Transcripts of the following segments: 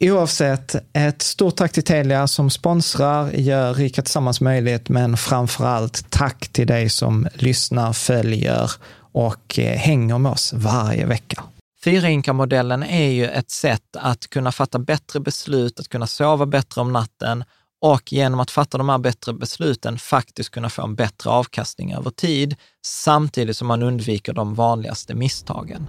Oavsett, ett stort tack till Telia som sponsrar, gör Rika Tillsammans möjligt, men framför allt tack till dig som lyssnar, följer och eh, hänger med oss varje vecka. Fyrainkomstmodellen är ju ett sätt att kunna fatta bättre beslut, att kunna sova bättre om natten och genom att fatta de här bättre besluten faktiskt kunna få en bättre avkastning över tid, samtidigt som man undviker de vanligaste misstagen.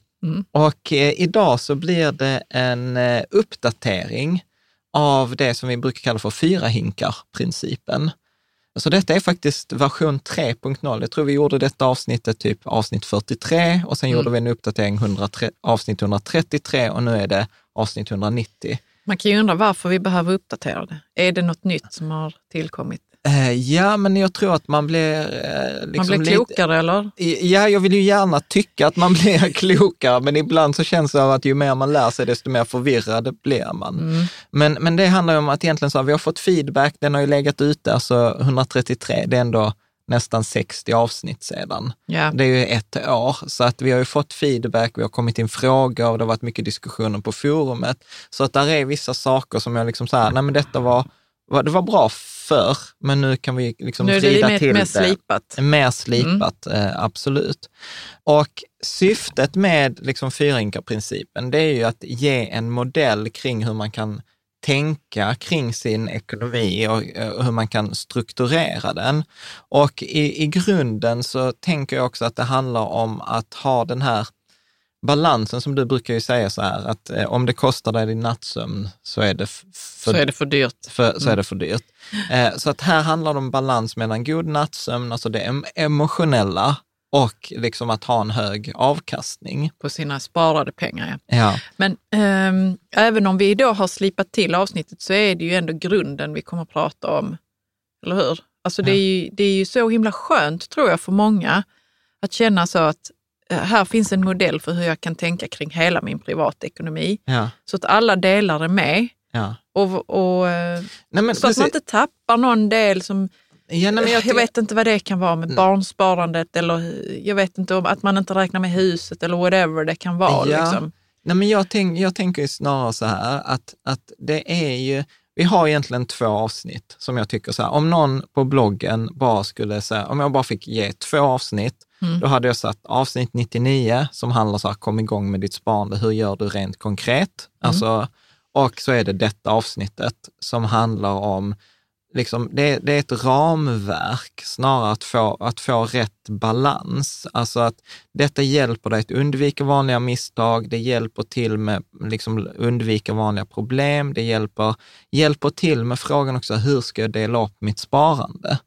Mm. Och eh, idag så blir det en eh, uppdatering av det som vi brukar kalla för fyra hinkar-principen. Så detta är faktiskt version 3.0. Jag tror vi gjorde detta avsnittet typ avsnitt 43 och sen Mm. gjorde vi en uppdatering 103, avsnitt 133 och nu är det avsnitt 190. Man kan ju undra varför vi behöver uppdatera det. Är det något nytt som har tillkommit? Eh, ja, men jag tror att man blir... Eh, liksom Man blir lite- klokare eller? Ja, jag vill ju gärna tycka att man blir klokare, men ibland så känns det att ju mer man lär sig, desto mer förvirrad blir man. Mm. Men, men det handlar om att egentligen så har vi har fått feedback, den har ju legat ute, alltså 133, det är ändå nästan 60 avsnitt sedan. Ja. Det är ju ett år, så att vi har ju fått feedback, vi har kommit in frågor och det har varit mycket diskussioner på forumet. Så att där är vissa saker som jag liksom så här, nej men detta var, var- det var bra förr, men nu kan vi liksom Nu är det vrida lite till mer det. slipat. Mer slipat, eh, absolut. Och syftet med liksom fyrinkarprincipen, det är ju att ge en modell kring hur man kan tänka kring sin ekonomi eh, och hur man kan strukturera den. Och i, i grunden så tänker jag också att det handlar om att ha den här balansen som du brukar ju säga så här, att eh, om det kostar dig din nattsömn så är det, för, Så är det för dyrt. för, så är det för dyrt. Eh, så att här handlar det om balans mellan god nattsömn, alltså det em- emotionella, och liksom att ha en hög avkastning. På sina sparade pengar, ja. Ja, Men ehm, även om vi då har slipat till avsnittet så är det ju ändå grunden vi kommer att prata om. Eller hur? Alltså det, är ju, det är ju så himla skönt, tror jag, för många att känna så att eh, här finns en modell för hur jag kan tänka kring hela min privatekonomi. ja, Så att alla delar är med. ja. Och, och, eh, Nej, men så att man inte tappar någon del som, ja, nej, jag, jag, vet inte vad det kan vara med barnsparandet eller jag vet inte om att man inte räknar med huset eller whatever det kan vara. Ja. Liksom. Nej, men jag, tänk, jag tänker snarare så här att, att det är ju, vi har egentligen två avsnitt som jag tycker så här, om någon på bloggen bara skulle säga, om jag bara fick ge två avsnitt, Mm. då hade jag satt avsnitt 99 som handlar så här, kom igång med ditt sparande, hur gör du rent konkret? Mm. Alltså, och så är det detta avsnittet som handlar om, liksom, det, det är ett ramverk snarare att få, att få rätt balans. Alltså att detta hjälper dig att undvika vanliga misstag, det hjälper till med liksom undvika vanliga problem, det hjälper, hjälper till med frågan också, hur ska jag dela upp mitt sparande?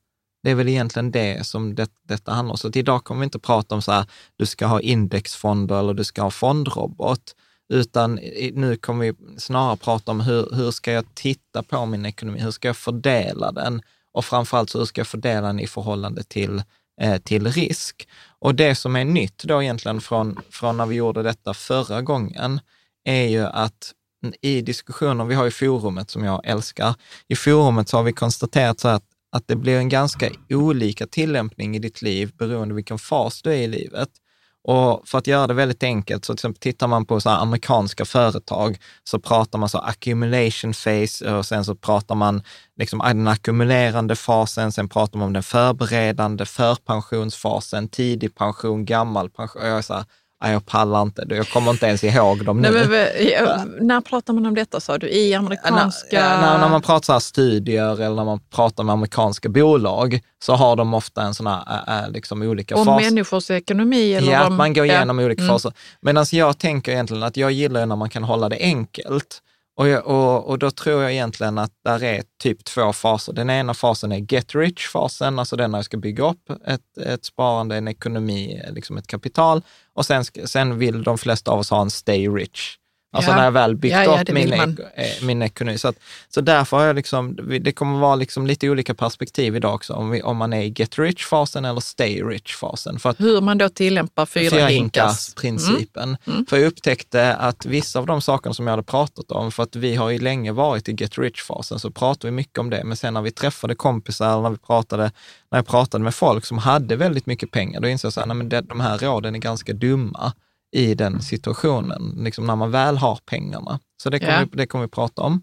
Det är väl egentligen det som det, detta handlar om. Så att idag kommer vi inte prata om så här, du ska ha indexfonder eller du ska ha fondrobot, utan nu kommer vi snarare prata om hur, hur ska jag titta på min ekonomi, hur ska jag fördela den och framförallt så hur ska jag fördela den i förhållande till, eh, till risk. Och det som är nytt då egentligen från, från när vi gjorde detta förra gången är ju att i diskussioner, vi har ju forumet som jag älskar, i forumet så har vi konstaterat så att, att det blir en ganska olika tillämpning i ditt liv beroende på vilken fas du är i livet. Och för att göra det väldigt enkelt, så till exempel tittar man på så här amerikanska företag, så pratar man så accumulation phase och sen så pratar man liksom den ackumulerande fasen, sen pratar man om den förberedande, förpensionsfasen, tidig pension, gammal pension. Och jag är så här, "Nej, jag pallar inte, jag kommer inte ens ihåg dem nu. Nej, men, ja, när pratar man om detta sa du? I amerikanska... När, när, när man pratar så studier eller när man pratar med amerikanska bolag så har de ofta en sån här, liksom olika om faser. människors ekonomi? Eller Ja, om, man går ja. igenom olika Mm. faser. Medan jag tänker egentligen att jag gillar när man kan hålla det enkelt. Och, jag, och, och då tror jag egentligen att där är typ två faser. Den ena fasen är get rich-fasen, alltså den när jag ska bygga upp ett, ett sparande, en ekonomi, liksom ett kapital. Och sen, sen vill de flesta av oss ha en stay rich. Alltså Ja. när jag väl byggt Ja, upp min, ek- eh, min ekonomi. Så, att, så därför har jag liksom, det kommer vara liksom lite olika perspektiv idag också, om, vi, om man är i get rich-fasen eller stay rich-fasen. För att Hur man då tillämpar fyra, hinkars. hinkars-principen. För jag upptäckte att vissa av de sakerna som jag hade pratat om, för att vi har ju länge varit i get rich-fasen, så pratar vi mycket om det. Men sen när vi träffade kompisar, när vi pratade, när jag pratade med folk som hade väldigt mycket pengar, då insåg jag det, de här råden är ganska dumma i den situationen, liksom när man väl har pengarna. Så det kommer, Ja. vi, det kommer vi prata om.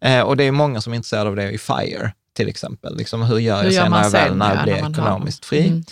Eh, och det är många som är intresserade av det i FIRE, till exempel. Liksom, hur gör jag Hur gör sen när jag väl när jag ja, blir man har- ekonomiskt fri? Mm.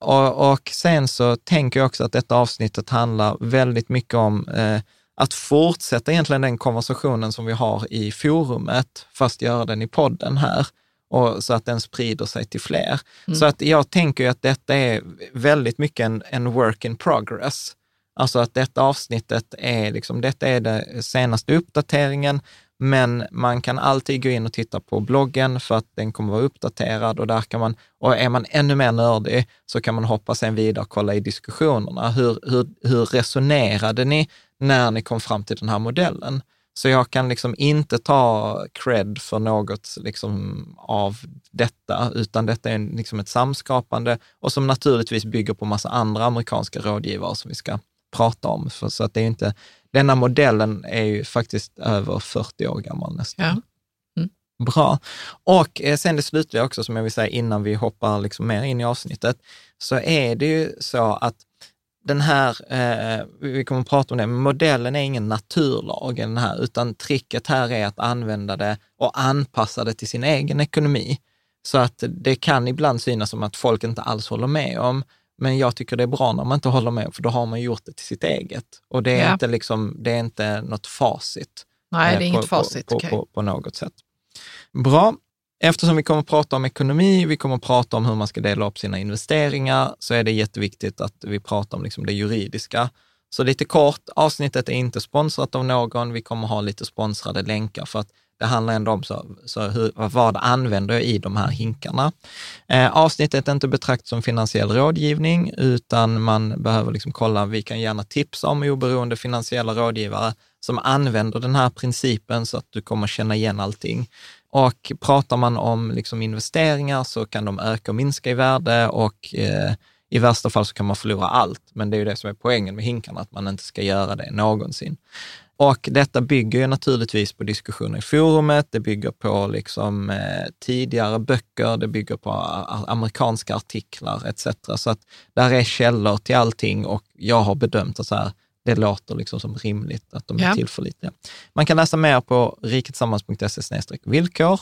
Och, och sen så tänker jag också att detta avsnittet handlar väldigt mycket om eh, att fortsätta egentligen den konversationen som vi har i forumet, fast göra den i podden här, och så att den sprider sig till fler. Så att jag tänker att detta är väldigt mycket en, en work in progress. Alltså att detta avsnittet är liksom, detta är den senaste uppdateringen, men man kan alltid gå in och titta på bloggen för att den kommer vara uppdaterad och där kan man, och är man ännu mer nördig så kan man hoppa sen vidare och kolla i diskussionerna. Hur, hur, hur resonerade ni när ni kom fram till den här modellen? Så jag kan liksom inte ta cred för något liksom av detta, utan detta är liksom ett samskapande och som naturligtvis bygger på massa andra amerikanska rådgivare som vi ska prata om. För, så att det är inte, denna modellen är ju faktiskt över 40 år gammal nästan. Ja. Bra. Och eh, sen det slutliga också som jag vill säga innan vi hoppar liksom mer in i avsnittet, så är det ju så att den här, eh, vi kommer att prata om det, men modellen är ingen naturlag, den här, utan tricket här är att använda det och anpassa det till sin egen ekonomi. Så att det kan ibland synas som att folk inte alls håller med om, men jag tycker det är bra när man inte håller med, för då har man gjort det till sitt eget. Och det är, Ja. inte, liksom, det är inte något facit. Nej, det är eh, inget på, facit. På, på, på, på något sätt. Bra. Eftersom vi kommer att prata om ekonomi, vi kommer att prata om hur man ska dela upp sina investeringar, så är det jätteviktigt att vi pratar om liksom det juridiska. Så lite kort, avsnittet är inte sponsrat av någon. Vi kommer ha lite sponsrade länkar för att det handlar ändå om så, så hur, vad använder jag i de här hinkarna. Eh, avsnittet är inte betraktat som finansiell rådgivning, utan man behöver liksom kolla, vi kan gärna tipsa om oberoende finansiella rådgivare som använder den här principen så att du kommer känna igen allting. Och pratar man om liksom investeringar så kan de öka och minska i värde och eh, i värsta fall så kan man förlora allt. Men det är ju det som är poängen med hinkarna, att man inte ska göra det någonsin. Och detta bygger ju naturligtvis på diskussioner i forumet, det bygger på liksom, eh, tidigare böcker, det bygger på amerikanska artiklar etc. Så att där är källor till allting och jag har bedömt att så här, det låter liksom som rimligt att de är ja. tillförlitliga. Man kan läsa mer på riketsammans.se villkor.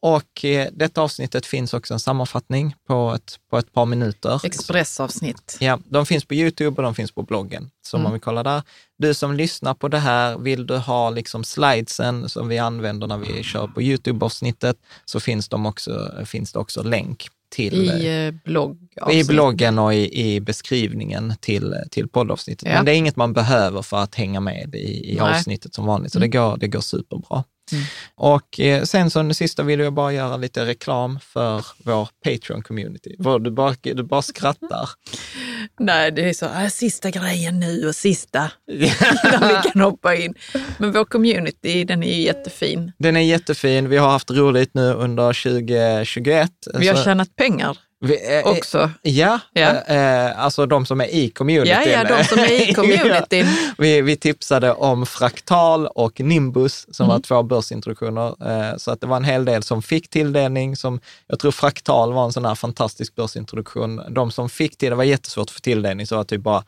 Och eh, detta avsnittet finns också en sammanfattning på ett, på ett par minuter. Expressavsnitt. Ja, de finns på YouTube och de finns på bloggen. Så mm. om vi kollar där. Du som lyssnar på det här, vill du ha liksom slidesen som vi använder när vi kör på YouTube-avsnittet, så finns, de också, finns det också länk till, I, eh, blogg I bloggen och i, i beskrivningen till, till poddavsnittet. Ja. Men det är inget man behöver för att hänga med i, i avsnittet som vanligt, så mm. det, går, det går superbra. Mm. Och eh, sen som det sista vill jag bara göra lite reklam för vår Patreon-community. Du bara, du bara skrattar. Nej, det är så, äh, sista grejen nu och sista innan vi kan hoppa in. Men vår community, den är ju jättefin. Den är jättefin. Vi har haft roligt nu under 2021. Vi har tjänat pengar. Vi, eh, också. Ja, ja. Eh, alltså de som är i communityn. Ja, ja, de som är i communityn. ja. vi, vi tipsade om Fraktal och Nimbus som mm. var två börsintroduktioner. Eh, så att det var en hel del som fick tilldelning. Som, jag tror Fraktal var en sån här fantastisk börsintroduktion. De som fick till, det var jättesvårt att få tilldelning, så var typ bara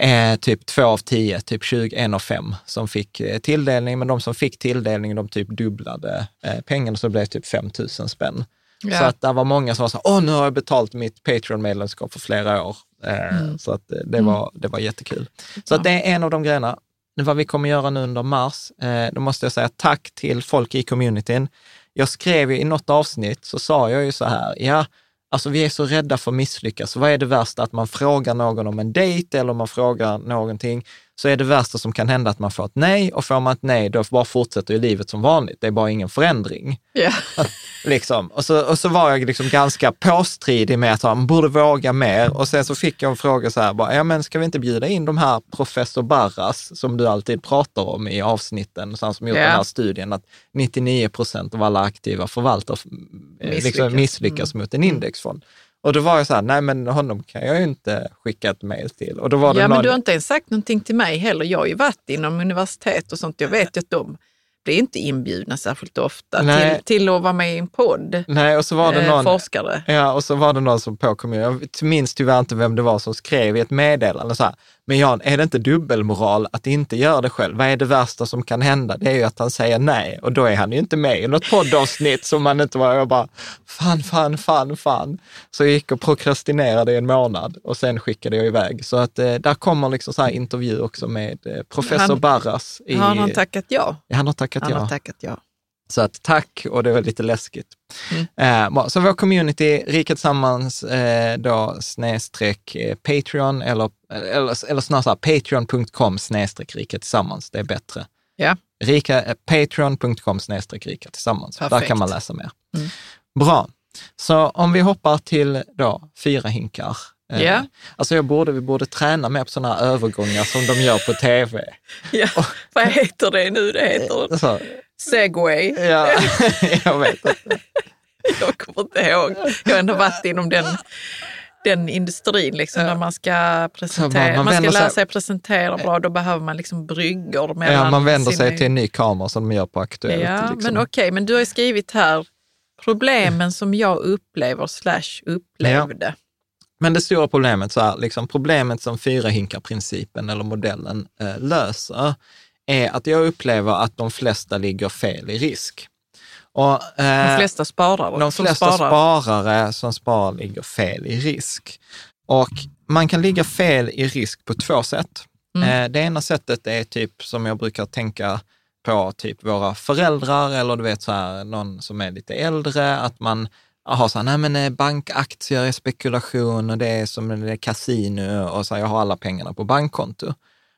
Eh, typ två av tio, typ 20, en av fem som fick eh, tilldelning, men de som fick tilldelning, de typ dubblade eh, pengarna, så det blev typ 5 000 spänn. Ja. Så att det var många som var så åh nu har jag betalt mitt Patreon-medlemskap för flera år. Eh, mm. Så att det, mm. var, det var jättekul. Så att det är en av de grejerna. Vad vi kommer göra nu under mars, eh, då måste jag säga tack till folk i communityn. Jag skrev ju i något avsnitt, så sa jag ju så här, ja, Alltså vi är så rädda för att misslyckas. Vad är det värsta? Att man frågar någon om en dejt eller man frågar någonting, så är det värsta som kan hända att man får ett nej och får man ett nej, då bara fortsätter ju livet som vanligt. Det är bara ingen förändring. Yeah. liksom. och, så, och så var jag liksom ganska påstridig med att man borde våga mer. Och sen så fick jag en fråga så här, bara, ja men ska vi inte bjuda in de här professor Barras, som du alltid pratar om i avsnitten, så han som gjort yeah. den här studien, att 99 procent av alla aktiva förvaltare misslyckas, liksom, misslyckas mm. mot en indexfond. Och då var jag så här, nej men honom kan jag ju inte skicka ett mejl till. Och då var det ja, någon... men du har inte ens sagt någonting till mig heller. Jag har ju varit inom universitet och sånt. Jag vet ju att de blir inte inbjudna särskilt ofta till, till att vara med i en podd. Nej, och så var det eh, någon, forskare. Ja, och så var det någon som påkom, jag minns tyvärr inte vem det var som skrev i ett meddelande så här, men Jan, är det inte dubbelmoral att inte göra det själv? Vad är det värsta som kan hända? Det är ju att han säger nej och då är han ju inte med i något poddavsnitt som man inte var, jag bara, fan, fan, fan, fan. Så jag gick och prokrastinerade i en månad och sen skickade jag iväg. Så att eh, där kommer liksom så här intervju också med eh, professor han, Barras. I, har han tackat ja? han har tackat han ja. Har tackat ja. Så att tack, och det var lite läskigt. Mm. Eh, så vår community, Rika Tillsammans, eh, då snedstreck eh, Patreon, eller, eller, eller snarare patreon.com snedstreck Rika Tillsammans, det är bättre. Ja. Rika, eh, Patreon.com snedstreck Rika Tillsammans, Perfekt. där kan man läsa mer. Mm. Bra. Så om vi hoppar till då fyra hinkar. Eh, ja. Alltså jag borde, vi borde träna mer på sådana här övergångar som de gör på tv. Ja, och, vad heter det nu? Det heter så, segway. Ja, jag vet inte. jag kommer inte ihåg. Jag har ändå varit inom den, den industrin, liksom, ja. där man ska, presentera, man, man, ska lära sig presentera bra. Då behöver man liksom bryggor. Ja, man vänder sina... sig till en ny kamera som de gör på Aktuellt. Ja, liksom. men okej, okay, men du har skrivit här problemen som jag upplever slash upplevde. Ja. Men det stora problemet, så här, liksom problemet som fyra hinkar-principen eller modellen eh, löser, är att jag upplever att de flesta ligger fel i risk. Och, eh, de flesta sparare? De flesta sparar. sparare som sparar ligger fel i risk. Och man kan ligga fel i risk på två sätt. Mm. Eh, det ena sättet är typ som jag brukar tänka på typ våra föräldrar eller du vet så här, någon som är lite äldre, att man har så här, nej men eh, bankaktier är spekulation och det är som en kasino och så här, jag har alla pengarna på bankkonto.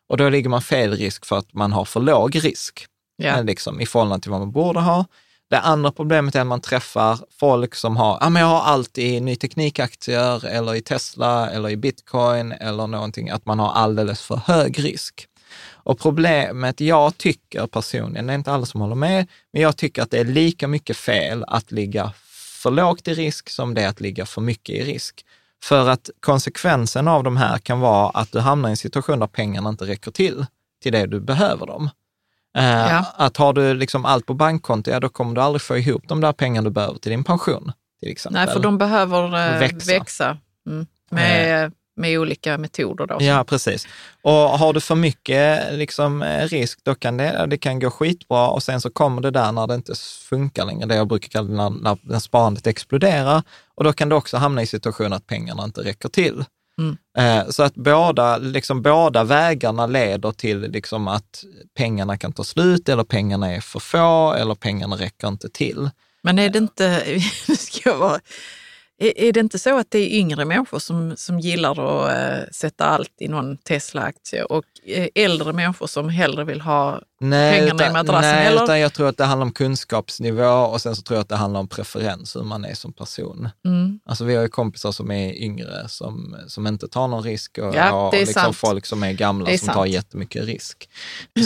Och då ligger man fel risk för att man har för låg risk. Eh, liksom, i förhållande till vad man borde ha. Det andra problemet är att man träffar folk som har, ja men jag har allt i ny teknikaktier eller i Tesla eller i bitcoin eller någonting, att man har alldeles för hög risk. Och problemet jag tycker personligen, det är inte alla som håller med, men jag tycker att det är lika mycket fel att ligga för lågt i risk som det är att ligga för mycket i risk. För att konsekvensen av de här kan vara att du hamnar i en situation där pengarna inte räcker till, till det du behöver dem. Eh, Ja. Att har du liksom allt på bankkonto, ja då kommer du aldrig få ihop de där pengarna du behöver till din pension, till exempel. Nej, för de behöver eh, Växa. växa, Mm. Med, med olika metoder. Då. Ja, precis. Och har du för mycket liksom, eh, risk, då kan det, det kan gå skitbra och sen så kommer det där när det inte funkar längre, det jag brukar kalla när, när, när sparandet exploderar. Och då kan du också hamna i situationen att pengarna inte räcker till. Mm. Eh, Så att båda, liksom, båda vägarna leder till liksom, att pengarna kan ta slut eller pengarna är för få eller pengarna räcker inte till. Men är det inte, nu ska jag vara, är, det inte så att det är yngre människor som, som gillar att eh, sätta allt i någon Tesla-aktie och eh, äldre människor som hellre vill ha Nej, pengarna i utan, madrassen? nej eller? utan jag tror att det handlar om kunskapsnivå och sen så tror jag att det handlar om preferens, hur man är som person. Mm. Alltså vi har ju kompisar som är yngre som, som inte tar någon risk och Ja, är liksom folk som är gamla är som tar sant. jättemycket risk.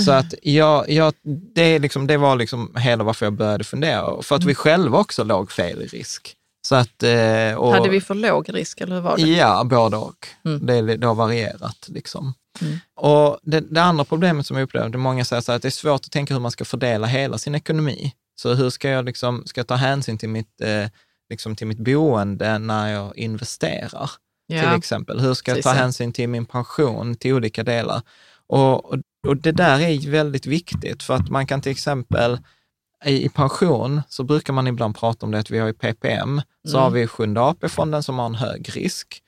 Så att jag, jag, det, är liksom, det var liksom hela varför jag började fundera. För att vi själva också låg fel i risk. Så att, eh, och, Hade vi för låg risk eller hur var det? Ja, både och. Mm. Det, det har varierat. Liksom. Mm. Och det, det andra problemet som jag upplevde, många säger så här, att det är svårt att tänka hur man ska fördela hela sin ekonomi. Så hur ska jag, liksom, ska jag ta hänsyn till mitt, eh, liksom till mitt boende när jag investerar? till Ja. exempel. Hur ska jag ta hänsyn till min pension, till olika delar? Och, och, och det där är väldigt viktigt, för att man kan till exempel i, pension så brukar man ibland prata om det att vi har i PPM, så Mm. har vi Sjunde AP-fonden som har en hög risk.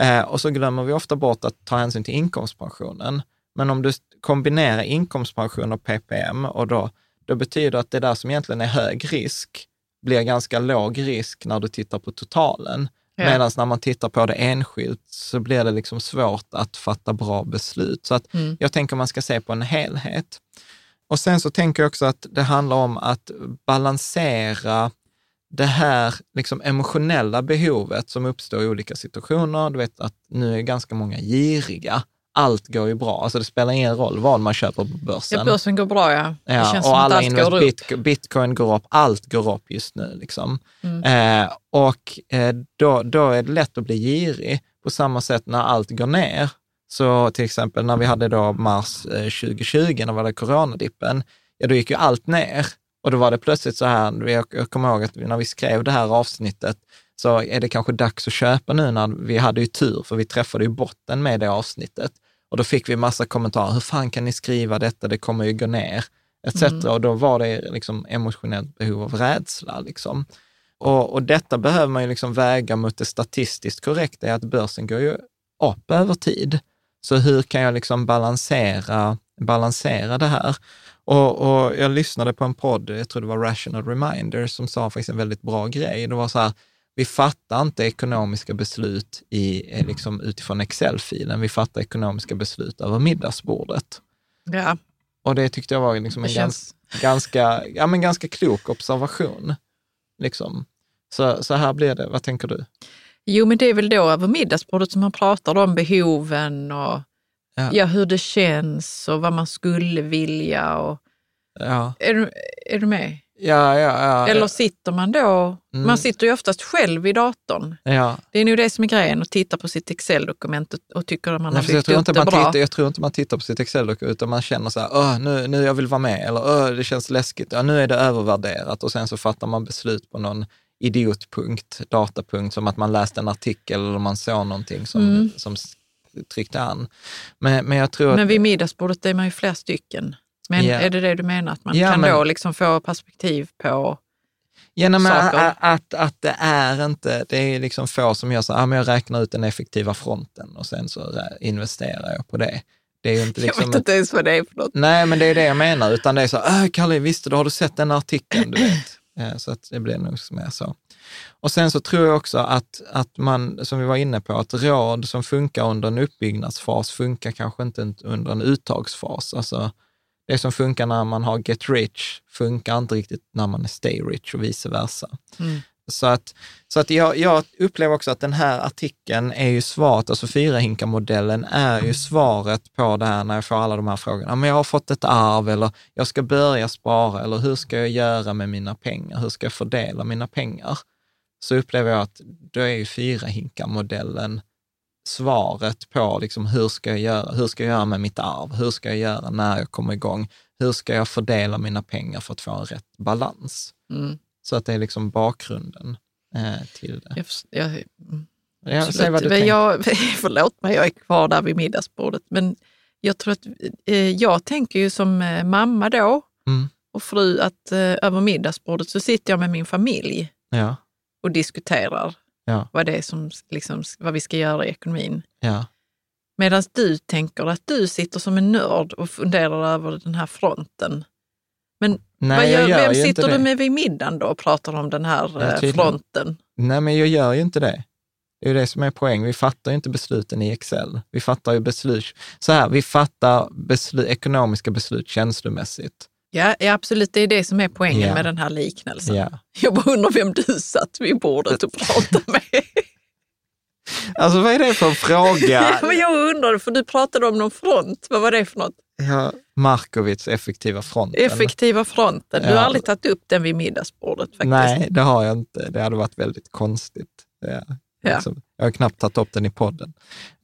Eh, och så glömmer vi ofta bort att ta hänsyn till inkomstpensionen. Men om du kombinerar inkomstpension och PPM, och då, då betyder att det där som egentligen är hög risk blir ganska låg risk när du tittar på totalen. Ja. Medan när man tittar på det enskilt så blir det liksom svårt att fatta bra beslut. Så att Mm. jag tänker man ska se på en helhet. Och sen så tänker jag också att det handlar om att balansera det här liksom emotionella behovet som uppstår i olika situationer. Du vet att nu är ganska många giriga. Allt går ju bra. Alltså det spelar ingen roll vad man köper på börsen. Ja, börsen går bra ja. det Ja, och alla allt går bit, bitcoin går upp, allt går upp just nu. Liksom. Mm. Eh, och eh, då, då är det lätt att bli girig. På samma sätt när allt går ner. Så till exempel när vi hade då mars eh, 2020, när vi hade coronadippen, ja då gick ju allt ner. Och då var det plötsligt så här, jag kommer ihåg att när vi skrev det här avsnittet, så är det kanske dags att köpa nu när vi hade ju tur, för vi träffade ju botten med det avsnittet. Och då fick vi massa kommentarer, hur fan kan ni skriva detta, det kommer ju gå ner, etc. Mm. Och då var det liksom emotionellt behov av rädsla. Liksom. Och, och detta behöver man ju liksom väga mot det statistiskt korrekta, är att börsen går ju upp över tid. Så hur kan jag liksom balansera, balansera det här? Och, och jag lyssnade på en podd, jag tror det var Rational Reminder, som sa faktiskt en väldigt bra grej. Det var så här, vi fattar inte ekonomiska beslut i, eh, liksom utifrån Excel-filen, vi fattar ekonomiska beslut över middagsbordet. Ja, Och det tyckte jag var liksom en känns... ganska, ja, men ganska klok observation. Liksom. Så, så här blir det. Vad tänker du? Jo, men det är väl då över middagsbordet som man pratar om behoven och Ja. ja. hur det känns och vad man skulle vilja. Och, Ja, är, du, är du med? ja, ja. ja Eller sitter man då... Mm. Man sitter ju oftast själv i datorn. ja. Det är nog det som är grejen, att titta på sitt Excel-dokument och, och tycker att man Nej, har för jag, byggt tror upp inte det man bra. tittar, jag tror inte man tittar på sitt excel utan man känner så här, nu, nu jag vill vara med, eller det känns läskigt, ja, nu är det övervärderat och sen så fattar man beslut på någon idiotpunkt, datapunkt, som att man läste en artikel eller man såg någonting som, Mm. som tryckte an. Men, men jag tror att... Men vid middagsbordet är man ju flera stycken. Men Ja. är det det du menar, att man Ja, kan men- då liksom få perspektiv på... Men saker. att, att, det är inte, det är liksom få som gör så här, ah, men jag räknar ut den effektiva fronten och sen så investerar jag på det. Det är inte liksom... jag vet inte ens vad det är för något. Nej, men det är det jag menar, utan det är så, äh, Kalle, visste du, har du sett den artikeln, du vet? Eh, så att det blir nog mer så. Och sen så tror jag också att, att man, som vi var inne på, att råd som funkar under en uppbyggnadsfas funkar kanske inte under en uttagsfas. Alltså, Det som funkar när man har get rich funkar inte riktigt när man är stay rich och vice versa. Mm. Så att, så att jag, jag upplever också att den här artikeln är ju svaret, alltså fyrahinkarmodellen är ju svaret på det här när jag får alla de här frågorna. Men jag har fått ett arv eller jag ska börja spara eller hur ska jag göra med mina pengar? Hur ska jag fördela mina pengar? Så upplever jag att då är ju fyrahinkarmodellen svaret på liksom, hur ska jag göra? Hur ska jag göra med mitt arv? Hur ska jag göra när jag kommer igång? Hur ska jag fördela mina pengar för att få en rätt balans? Mm. Så att det är liksom bakgrunden eh, till det. Jag, jag, mm. Ja, Absolut. säg vad du jag, förlåt mig, jag är kvar där vid middagsbordet. Men jag tror att eh, jag tänker ju som eh, mamma då Mm. och fru att eh, över middagsbordet så sitter jag med min familj Ja, och diskuterar Ja. vad, det är som, liksom, vad vi ska göra i ekonomin. ja. Medan du tänker att du sitter som en nörd och funderar över den här fronten. Men Nej, gör, gör vem sitter du med vid middagen då och pratar om den här Ja, eh, fronten? Nej, men jag gör ju inte det. Det är ju det som är poäng. Vi fattar ju inte besluten i Excel. Vi fattar ju beslut, så här, vi fattar beslut, ekonomiska beslut känslomässigt. Ja, ja, absolut. Det är det som är poängen Ja. med den här liknelsen. Ja. Jag bara undrar vem du satt vid bordet och pratade med. Alltså vad är det för fråga? Jag undrar, för du pratade om någon front. Vad var det för något? Ja, Markovits effektiva fronten. Effektiva fronten. Du har Ja. aldrig tagit upp den vid middagsbordet faktiskt. Nej, det har jag inte. Det hade varit väldigt konstigt. Ja. Ja. Liksom, jag har knappt tagit upp den i podden.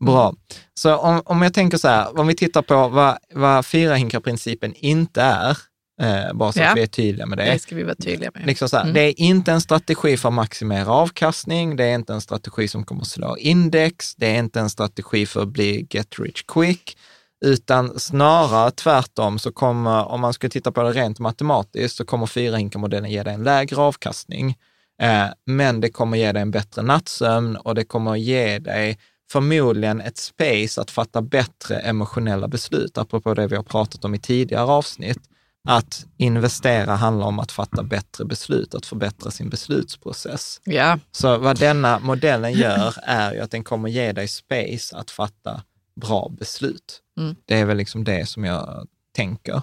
Bra. Så om, om jag tänker så här, om vi tittar på vad, vad fyrahinkarprincipen inte är, eh, bara så Ja. att vi är tydliga med det. Det ska vi vara tydliga med. Liksom så här, Mm. Det är inte en strategi för att maximera avkastning, det är inte en strategi som kommer att slå index, det är inte en strategi för att bli get rich quick, utan snarare tvärtom så kommer, om man skulle titta på det rent matematiskt, så kommer fyrahinkarmodellen ge dig en lägre avkastning, eh, men det kommer ge dig en bättre nattsömn och det kommer ge dig förmodligen ett space att fatta bättre emotionella beslut, apropå det vi har pratat om i tidigare avsnitt. Att investera handlar om att fatta bättre beslut, att förbättra sin beslutsprocess. Ja, Så vad denna modellen gör är ju att den kommer ge dig space att fatta bra beslut. Mm. Det är väl liksom det som jag tänker.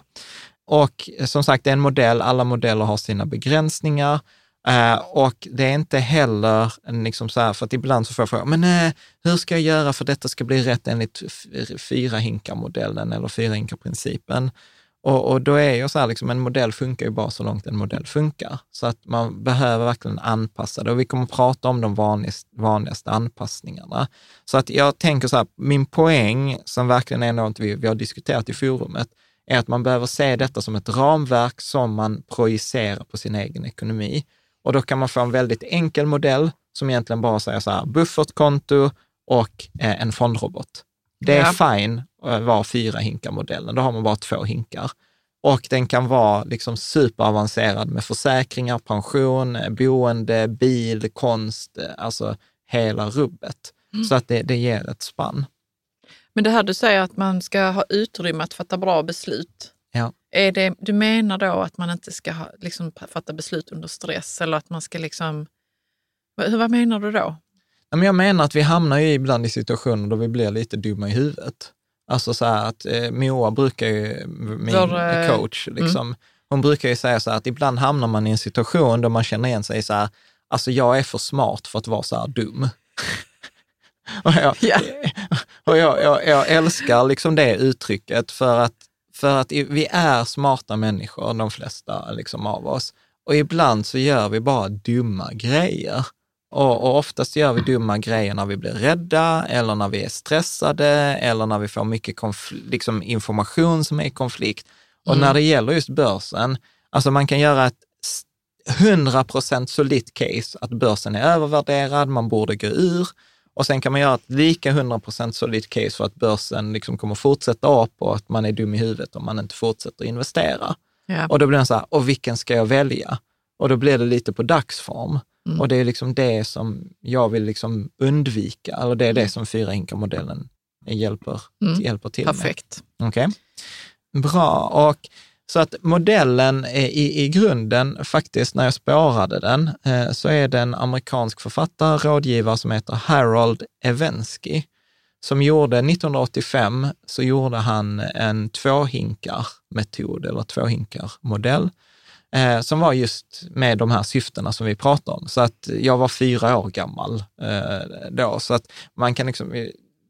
Och som sagt, det är en modell, alla modeller har sina begränsningar. Eh, och det är inte heller liksom så här, för att ibland så får jag frågan, men eh, hur ska jag göra för att detta ska bli rätt enligt fyra hinkar-modellen eller fyra hinkar-principen? Och, och då är ju så här, liksom, en modell funkar ju bara så långt en modell funkar. Så att man behöver verkligen anpassa det och vi kommer att prata om de vanligast, vanligaste anpassningarna. Så att jag tänker så här, min poäng, som verkligen är något vi, vi har diskuterat i forumet, är att man behöver se detta som ett ramverk som man projicerar på sin egen ekonomi. Och då kan man få en väldigt enkel modell som egentligen bara säger så här, buffertkonto och eh, en fondrobot. Det är Ja. fine att vara fyra hinkar-modellen, då har man bara två hinkar. Och den kan vara liksom superavancerad med försäkringar, pension, eh, boende, bil, konst, eh, alltså hela rubbet. Mm. Så att det, det ger ett spann. men det här du säger att man ska ha utrymme att fatta bra beslut. Ja. Är det, du menar då att man inte ska ha, liksom, fatta beslut under stress eller att man ska liksom... Vad, vad menar du då? Jag menar att vi hamnar ju ibland i situationer då vi blir lite dumma i huvudet. Alltså så här att eh, Moa brukar ju, min Vår, eh, coach, liksom, hon brukar ju säga så här att ibland hamnar man i en situation där man känner igen sig så här, alltså jag är för smart för att vara så här dum. och jag, Ja. och jag, jag, jag älskar liksom det uttrycket för att, för att vi är smarta människor, de flesta liksom av oss. Och ibland så gör vi bara dumma grejer. Och, och oftast gör vi dumma grejer när vi blir rädda eller när vi är stressade eller när vi får mycket liksom information som är i konflikt. Och när det gäller just börsen, alltså man kan göra ett s- 100% solitt case att börsen är övervärderad, man borde gå ur. Och sen kan man göra ett lika 100% solitt case för att börsen liksom kommer fortsätta upp och att man är dum i huvudet om man inte fortsätter investera. Ja. Och då blir det så här, och vilken ska jag välja? Och då blir det lite på dagsform. Mm. Och det är liksom det som jag vill liksom undvika, eller det är det som fyra hinkar-modellen hjälper, Mm. hjälper till med. Perfekt. Okej. Bra. Och så att modellen är i, i grunden, faktiskt när jag spårade den, eh, så är det en amerikansk författare, rådgivare som heter Harold Evensky, som gjorde, 1985 så gjorde han en tvåhinkar-metod eller tvåhinkar-modell eh, som var just med de här syftena som vi pratar om. Så att jag var fyra år gammal eh, då, så att man kan liksom,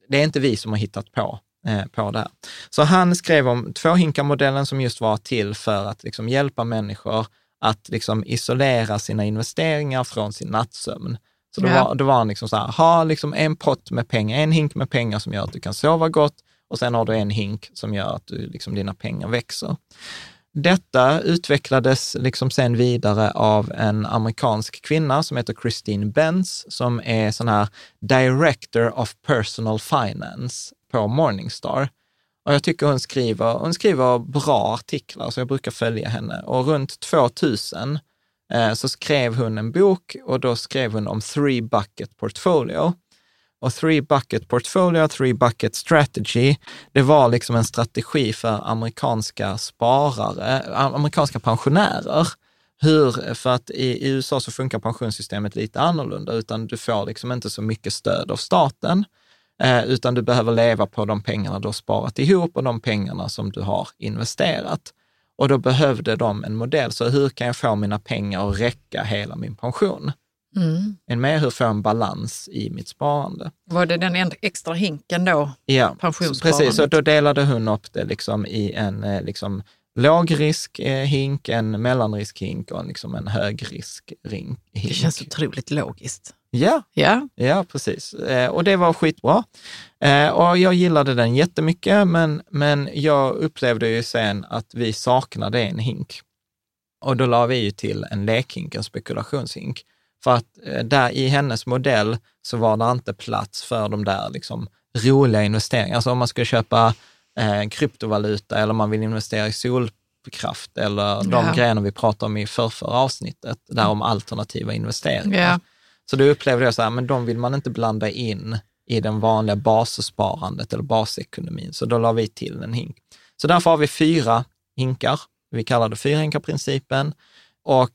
det är inte vi som har hittat på eh, på det här. Så han skrev om tvåhinkarmodellen som just var till för att liksom hjälpa människor att liksom isolera sina investeringar från sin nattsömn. Så då, Ja. var, då var han liksom så här, ha liksom en pott med pengar, en hink med pengar som gör att du kan sova gott och sen har du en hink som gör att du, liksom, dina pengar växer. Detta utvecklades liksom sen vidare av en amerikansk kvinna som heter Christine Benz, som är sån här Director of Personal Finance på Morningstar. Och jag tycker hon skriver, hon skriver bra artiklar, så jag brukar följa henne. Och runt 2000 eh, så skrev hon en bok och då skrev hon om Three Bucket Portfolio. Och Three Bucket Portfolio, Three Bucket Strategy, det var liksom en strategi för amerikanska sparare, eh, amerikanska pensionärer. Hur, för att i i USA så funkar pensionssystemet lite annorlunda, utan du får liksom inte så mycket stöd av staten, eh, utan du behöver leva på de pengarna du har sparat ihop och de pengarna som du har investerat. Och då behövde de en modell, så hur kan jag få mina pengar att räcka hela min pension? Mm. En mer hur får en balans i mitt sparande? Var det den en- extra hinken då? Ja, precis. Så då delade hon upp det liksom i en eh, liksom, lågriskhink, en mellanriskhink och en, liksom en högriskhink. Det känns otroligt logiskt. Ja, Ja, ja, precis. Eh, och det var skitbra. Eh, och jag gillade den jättemycket, men, men jag upplevde ju sen att vi saknade en hink. Och då la vi ju till en lekhink, en spekulationshink. För att eh, där i hennes modell så var det inte plats för de där liksom roliga investeringarna. Alltså om man skulle köpa eh, kryptovaluta eller om man vill investera i solkraft eller de Ja. grejerna vi pratade om i förrförra avsnittet, där om alternativa investeringar. Ja. Så då upplevde jag så här, men de vill man inte blanda in i den vanliga bassparandet eller basekonomin, så då la vi till en hink. Så därför har vi fyra hinkar. Vi kallar det fyrhinkarprincipen. Och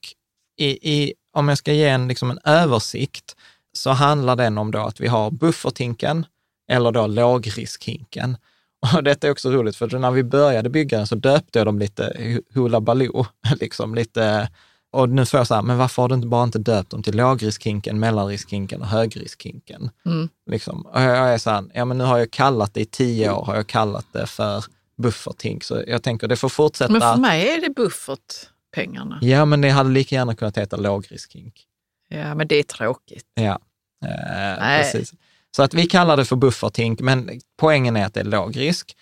i, i, om jag ska ge en, liksom en översikt så handlar den om då att vi har bufferthinken eller då lågriskhinken. Och detta är också roligt, för när vi började bygga den så döpte jag dem lite Hoola Baloo, liksom lite, och nu får jag så här, men varför har du inte bara inte döpt dem till lågriskhinken, mellanriskhinken och högriskhinken? Mm. Liksom. Och jag är så här, ja men nu har jag kallat det i tio år, har jag kallat det för bufferthink, så jag tänker det får fortsätta. men för mig är det buffertpengarna. Ja, men det hade lika gärna kunnat heta lågriskhink. Ja, men det är tråkigt. Ja, eh, precis. Så att vi kallar det för bufferthink, men poängen är att det är låg risk.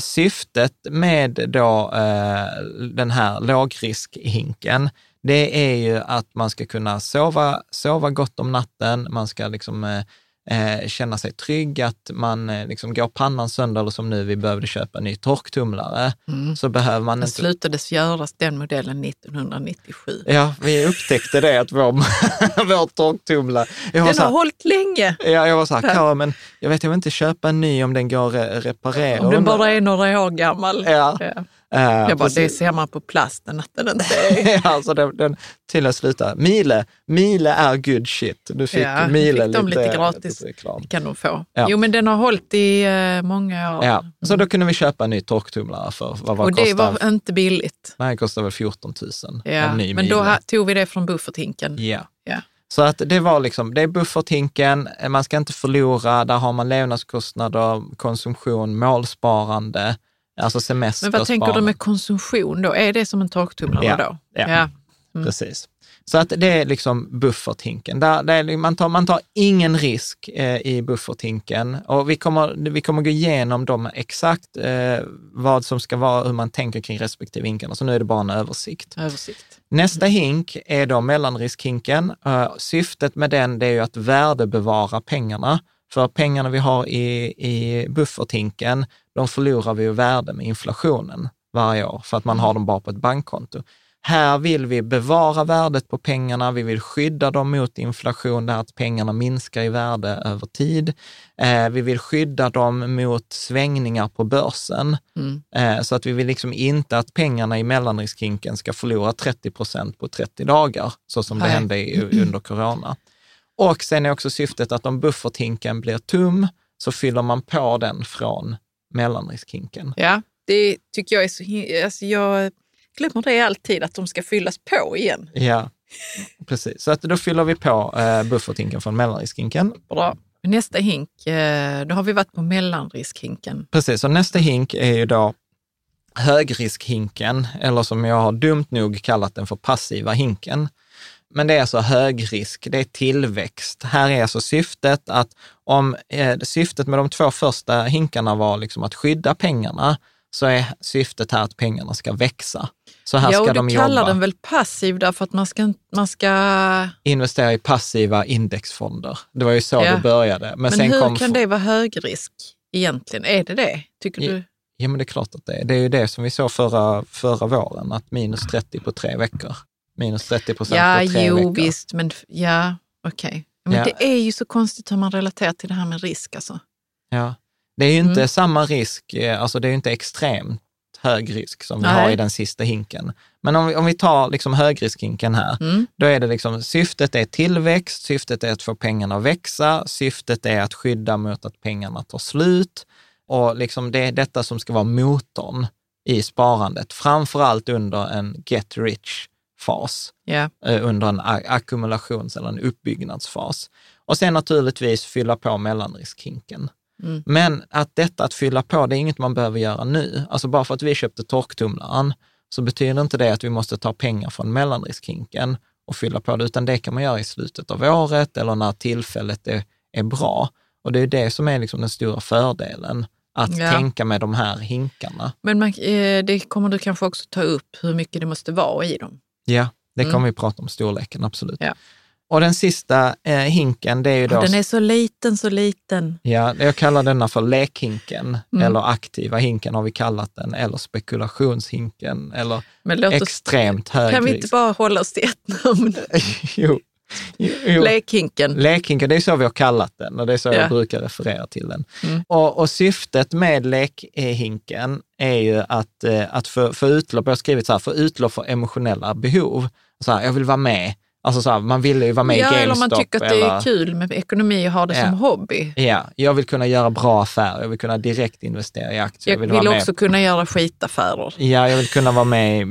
Syftet med då eh, den här lågriskhinken, det är ju att man ska kunna sova, sova gott om natten, man ska liksom eh, eh, känna sig trygg, att man eh, liksom går pannan sönder, eller som nu, vi behövde köpa en ny torktumlare, Mm. så behöver man Den inte... slutades göras den modellen 1997. Ja, vi upptäckte det, att vår, vår torktumlare... Den har här, hållit länge. Ja, jag var så här, Karo, men jag vet, jag vill inte köpa en ny om den går att re- reparera. Om den bara är några år gammal. Ja. Ja. Eh, Jag bara, det ser man på plasten att den inte är. alltså den, den till att sluta. Miele, Miele är good shit. Du fick Ja, Miele fick de lite gratis. reklam. Kan de få. Ja. Jo, men den har hållit i eh, många år. Ja, så då kunde vi köpa en ny torktumlare för, vad var Och det var inte billigt. Nej, det kostar väl 14 000. Ja. En ny Men då Miele. ha- tog vi det från bufferthinken. Ja. Ja. Så att det var liksom, det är bufferthinken, man ska inte förlora, där har man levnadskostnader, konsumtion, målsparande, alltså semester. Men vad tänker du med konsumtion då? Är det som en torktumlare Ja. då? Ja. Mm. Precis. Så att det är liksom bufferthinken. Där, där är, man, tar, man tar ingen risk eh, i bufferthinken och vi kommer, vi kommer gå igenom dem exakt eh, vad som ska vara, hur man tänker kring respektive hinkarna. Så nu är det bara en översikt. Översikt. Nästa hink är då mellanriskhinken. Eh, syftet med den det är ju att värdebevara pengarna. För pengarna vi har i, i bufferthinken, de förlorar vi ju värde med inflationen varje år för att man har dem bara på ett bankkonto. Här vill vi bevara värdet på pengarna, vi vill skydda dem mot inflation, där att pengarna minskar i värde över tid. Eh, vi vill skydda dem mot svängningar på börsen. Mm. Eh, Så att vi vill liksom inte att pengarna i mellanriskhinken ska förlora 30 procent på 30 dagar, så som det Nej. hände i, under corona. Och sen är också syftet att om bufferthinken blir tom, så fyller man på den från mellanriskhinken. Ja, det tycker jag är så... Alltså jag glömmer det alltid, att de ska fyllas på igen. Ja, precis. Så att då fyller vi på eh, bufferthinken från mellanriskhinken. Bra. Nästa hink, eh, då har vi varit på mellanriskhinken. Precis, och nästa hink är ju då högriskhinken, eller som jag har dumt nog kallat den för passiva hinken. Men det är alltså högrisk, det är tillväxt. Här är alltså syftet att om eh, syftet med de två första hinkarna var liksom att skydda pengarna, så är syftet här att pengarna ska växa. Så här ja, ska och du de kallar jobba. den väl passiv därför att man ska... Man ska Investera i passiva indexfonder. Det var ju så Ja. det började. Men, men sen hur kom kan det vara högrisk egentligen? Är det det? Tycker Ja, du? Ja, men det är klart att det är. Det är ju det som vi såg förra, förra våren, att minus 30 på tre veckor. Minus 30 procent Ja, på tre jo veckor. visst, men ja, okej. Men Ja. det är ju så konstigt hur man relaterar till det här med risk alltså. Ja. Det är ju inte Mm. samma risk, eh, alltså det är ju inte extremt hög risk som vi Nej. har i den sista hinken. Men om vi, om vi tar liksom högriskhinken här, Mm. då är det liksom syftet är tillväxt, syftet är att få pengarna att växa, syftet är att skydda mot att pengarna tar slut och liksom det är detta som ska vara motorn i sparandet, framför allt under en get rich-fas. Ja, eh, under en ackumulations eller en uppbyggnadsfas. Och sen naturligtvis fylla på mellanriskhinken. Mm. Men att detta att fylla på, det är inget man behöver göra nu. Alltså bara för att vi köpte torktumlaren så betyder inte det att vi måste ta pengar från mellanriskhinken och fylla på det, utan det kan man göra i slutet av året eller när tillfället är, är bra. Och det är det som är liksom den stora fördelen, att Ja. tänka med de här hinkarna. men man, eh, det kommer du kanske också ta upp hur mycket det måste vara i dem. Ja, det Mm. kommer vi prata om storleken, absolut. Ja. Och den sista eh, hinken, det är ju då... Den är så liten, så liten. Ja, jag kallar denna för lekhinken, Mm. eller aktiva hinken har vi kallat den, eller spekulationshinken, eller extremt hög kan vi inte bara hålla oss till ett namn? jo. Lekhinken. Lekhinken, det är så vi har kallat den och det är så Ja. jag brukar referera till den. Mm. Och, och syftet med lekhinken är ju att, eh, att få utlopp, jag har skrivit så här, få utlopp för emotionella behov. Så här, jag vill vara med. Alltså så här, man vill ju vara med Ja, i eller GameStop. man tycker att det är eller- kul med ekonomi och ha det Ja. som hobby. Ja, jag vill kunna göra bra affärer, jag vill kunna direkt investera i aktier. Jag vill, vara med också kunna göra skitaffärer. Ja, jag vill kunna vara med i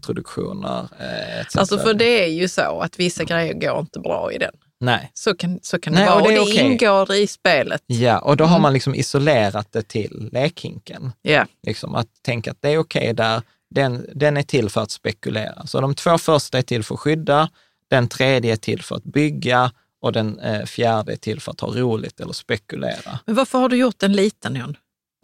börsintroduktioner. Eh. Alltså för det är ju så att vissa grejer går inte bra i den. Nej. Så kan, så kan Nej, det vara. och Och det det, är okej. ingår i spelet. Ja, och då har Mm. man liksom isolerat det till lekhinken. Ja. Liksom att tänka att det är okej där, den, den är till för att spekulera. Så de två första är till för att skydda, den tredje är till för att bygga och den eh, fjärde är till för att ha roligt eller spekulera. Men varför har du gjort den liten, John?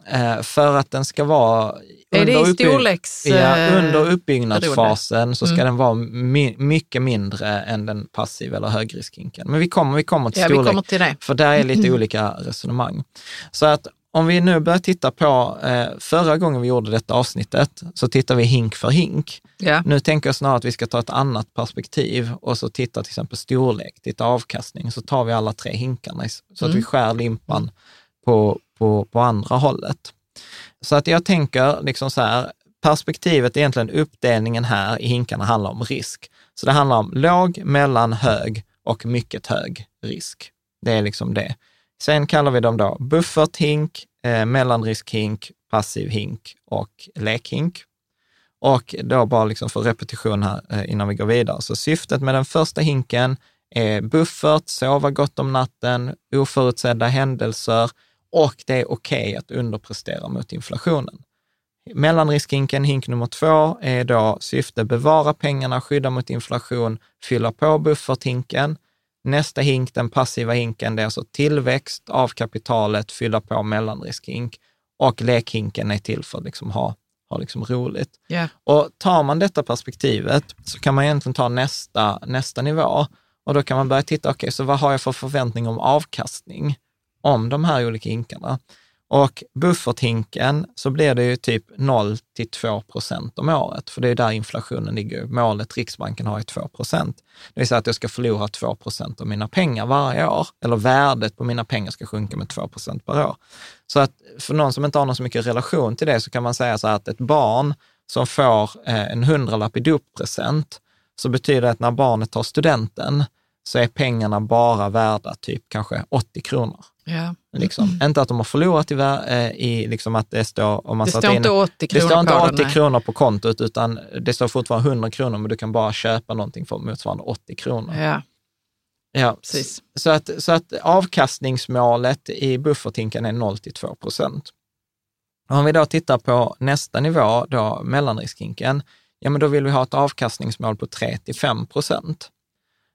Eh, för att den ska vara... Är det i storleks... Ja, eh, under uppbyggnadsfasen så ska Mm. den vara mi- mycket mindre än den passiva eller högriskhinken. Men vi kommer, vi kommer till Ja, vi storlek, kommer till det. för där är lite olika resonemang. Så att om vi nu börjar titta på, eh, förra gången vi gjorde detta avsnittet, så tittar vi hink för hink. Ja. Nu tänker jag snarare att vi ska ta ett annat perspektiv och så titta till exempel storlek, titta avkastning, så tar vi alla tre hinkarna så att Mm. vi skär limpan på, på, på andra hållet. Så att jag tänker liksom så här, perspektivet, egentligen uppdelningen här i hinkarna handlar om risk. Så det handlar om låg, mellan, hög och mycket hög risk. Det är liksom det. Sen kallar vi dem då bufferthink, eh, mellanriskhink, passiv hink och lekhink. Och då bara liksom för repetition här eh, innan vi går vidare. Så syftet med den första hinken är buffert, sova gott om natten, oförutsedda händelser och det är okej att underprestera mot inflationen. Mellanriskhinken, hink nummer två, är då syfte bevara pengarna, skydda mot inflation, fylla på bufferthinken. Nästa hink, den passiva hinken, det är alltså tillväxt av kapitalet, fylla på mellanriskhink. Och lekhinken är till för att liksom ha, ha liksom roligt. Ja. Och tar man detta perspektivet så kan man egentligen ta nästa, nästa nivå och då kan man börja titta, okej, så vad har jag för förväntning om avkastning om de här olika hinkarna? Och bufferthinken så blir det ju typ 0 till 2 procent om året, för det är där inflationen ligger. Målet Riksbanken har är 2 procent. Det vill säga att jag ska förlora 2 procent av mina pengar varje år, eller värdet på mina pengar ska sjunka med 2 procent per år. Så att för någon som inte har någon så mycket relation till det så kan man säga så här att ett barn som får eh, en hundralapp i doppresent, så betyder det att när barnet tar studenten så är pengarna bara värda typ kanske 80 kronor. Ja. Liksom. Inte att de har förlorat i, eh, i liksom att det står... Om man Det står in- inte 80 det kronor står inte på 80 den, nej. kronor på kontot, utan det står fortfarande 100 kronor, men du kan bara köpa någonting för motsvarande 80 kronor. Ja, Ja, precis. så att, så att avkastningsmålet i bufferthinken är 0 till 2 procent. Om vi då tittar på nästa nivå, då mellanriskhinken, ja men då vill vi ha ett avkastningsmål på 3 till 5 procent.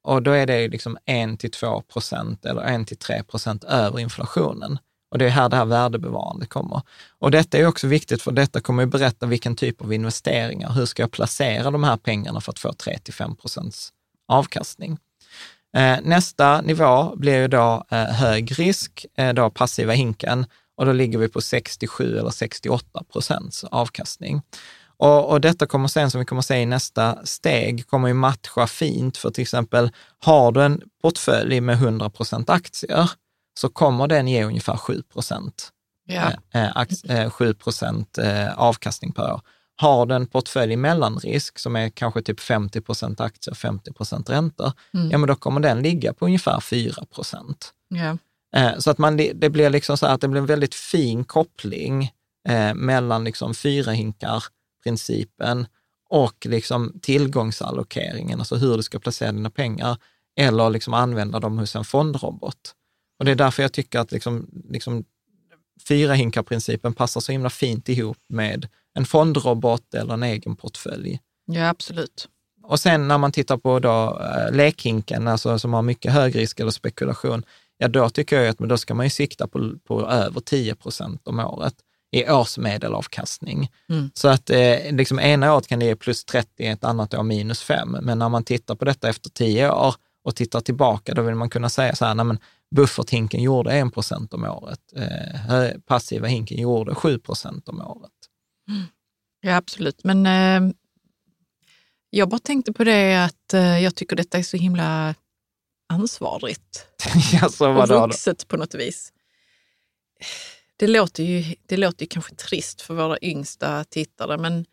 Och då är det liksom 1 till 2 procent eller 1 till 3 procent över inflationen. Och det är här det här värdebevarande kommer. Och detta är också viktigt, för detta kommer ju berätta vilken typ av investeringar, hur ska jag placera de här pengarna för att få 3 till 5 procents avkastning. Eh, nästa nivå blir ju då eh, hög risk, eh, då passiva hinken, och då ligger vi på 67 eller 68 procents avkastning. Och, och detta kommer sen, som vi kommer se i nästa steg, kommer ju matcha fint för till exempel, har du en portfölj med 100 procent aktier, så kommer den ge ungefär 7 procent Ja. eh, ax- eh, 7 procent eh, avkastning per år. Har du en portfölj i mellanrisk som är kanske typ 50 procent aktier, 50 procent räntor, Mm. ja men då kommer den ligga på ungefär 4 procent. Ja. Eh, Så att man, det blir liksom så här att det blir en väldigt fin koppling eh, mellan liksom fyra hinkar principen och liksom tillgångsallokeringen, alltså hur du ska placera dina pengar, eller liksom använda dem hos en fondrobot. Och det är därför jag tycker att liksom, liksom fyra hinkar-principen passar så himla fint ihop med en fondrobot eller en egen portfölj. ja, absolut. Och sen när man tittar på då, eh, lekhinken, alltså som har mycket hög risk eller spekulation, ja då tycker jag att men då ska man ju sikta på, på över 10 procent om året i årsmedelavkastning. Mm. Så att eh, liksom ena året kan det ge plus 30, ett annat år minus 5. Men när man tittar på detta efter 10 år och tittar tillbaka, då vill man kunna säga så här, nej men bufferthinken gjorde 1 procent om året, eh, hö- passiva hinken gjorde 7 procent om året. Ja, absolut. Men eh, jag bara tänkte på det att eh, jag tycker detta är så himla ansvarigt alltså, och vadå då? vuxet på något vis. Det låter, ju, det låter ju kanske trist för våra yngsta tittare, men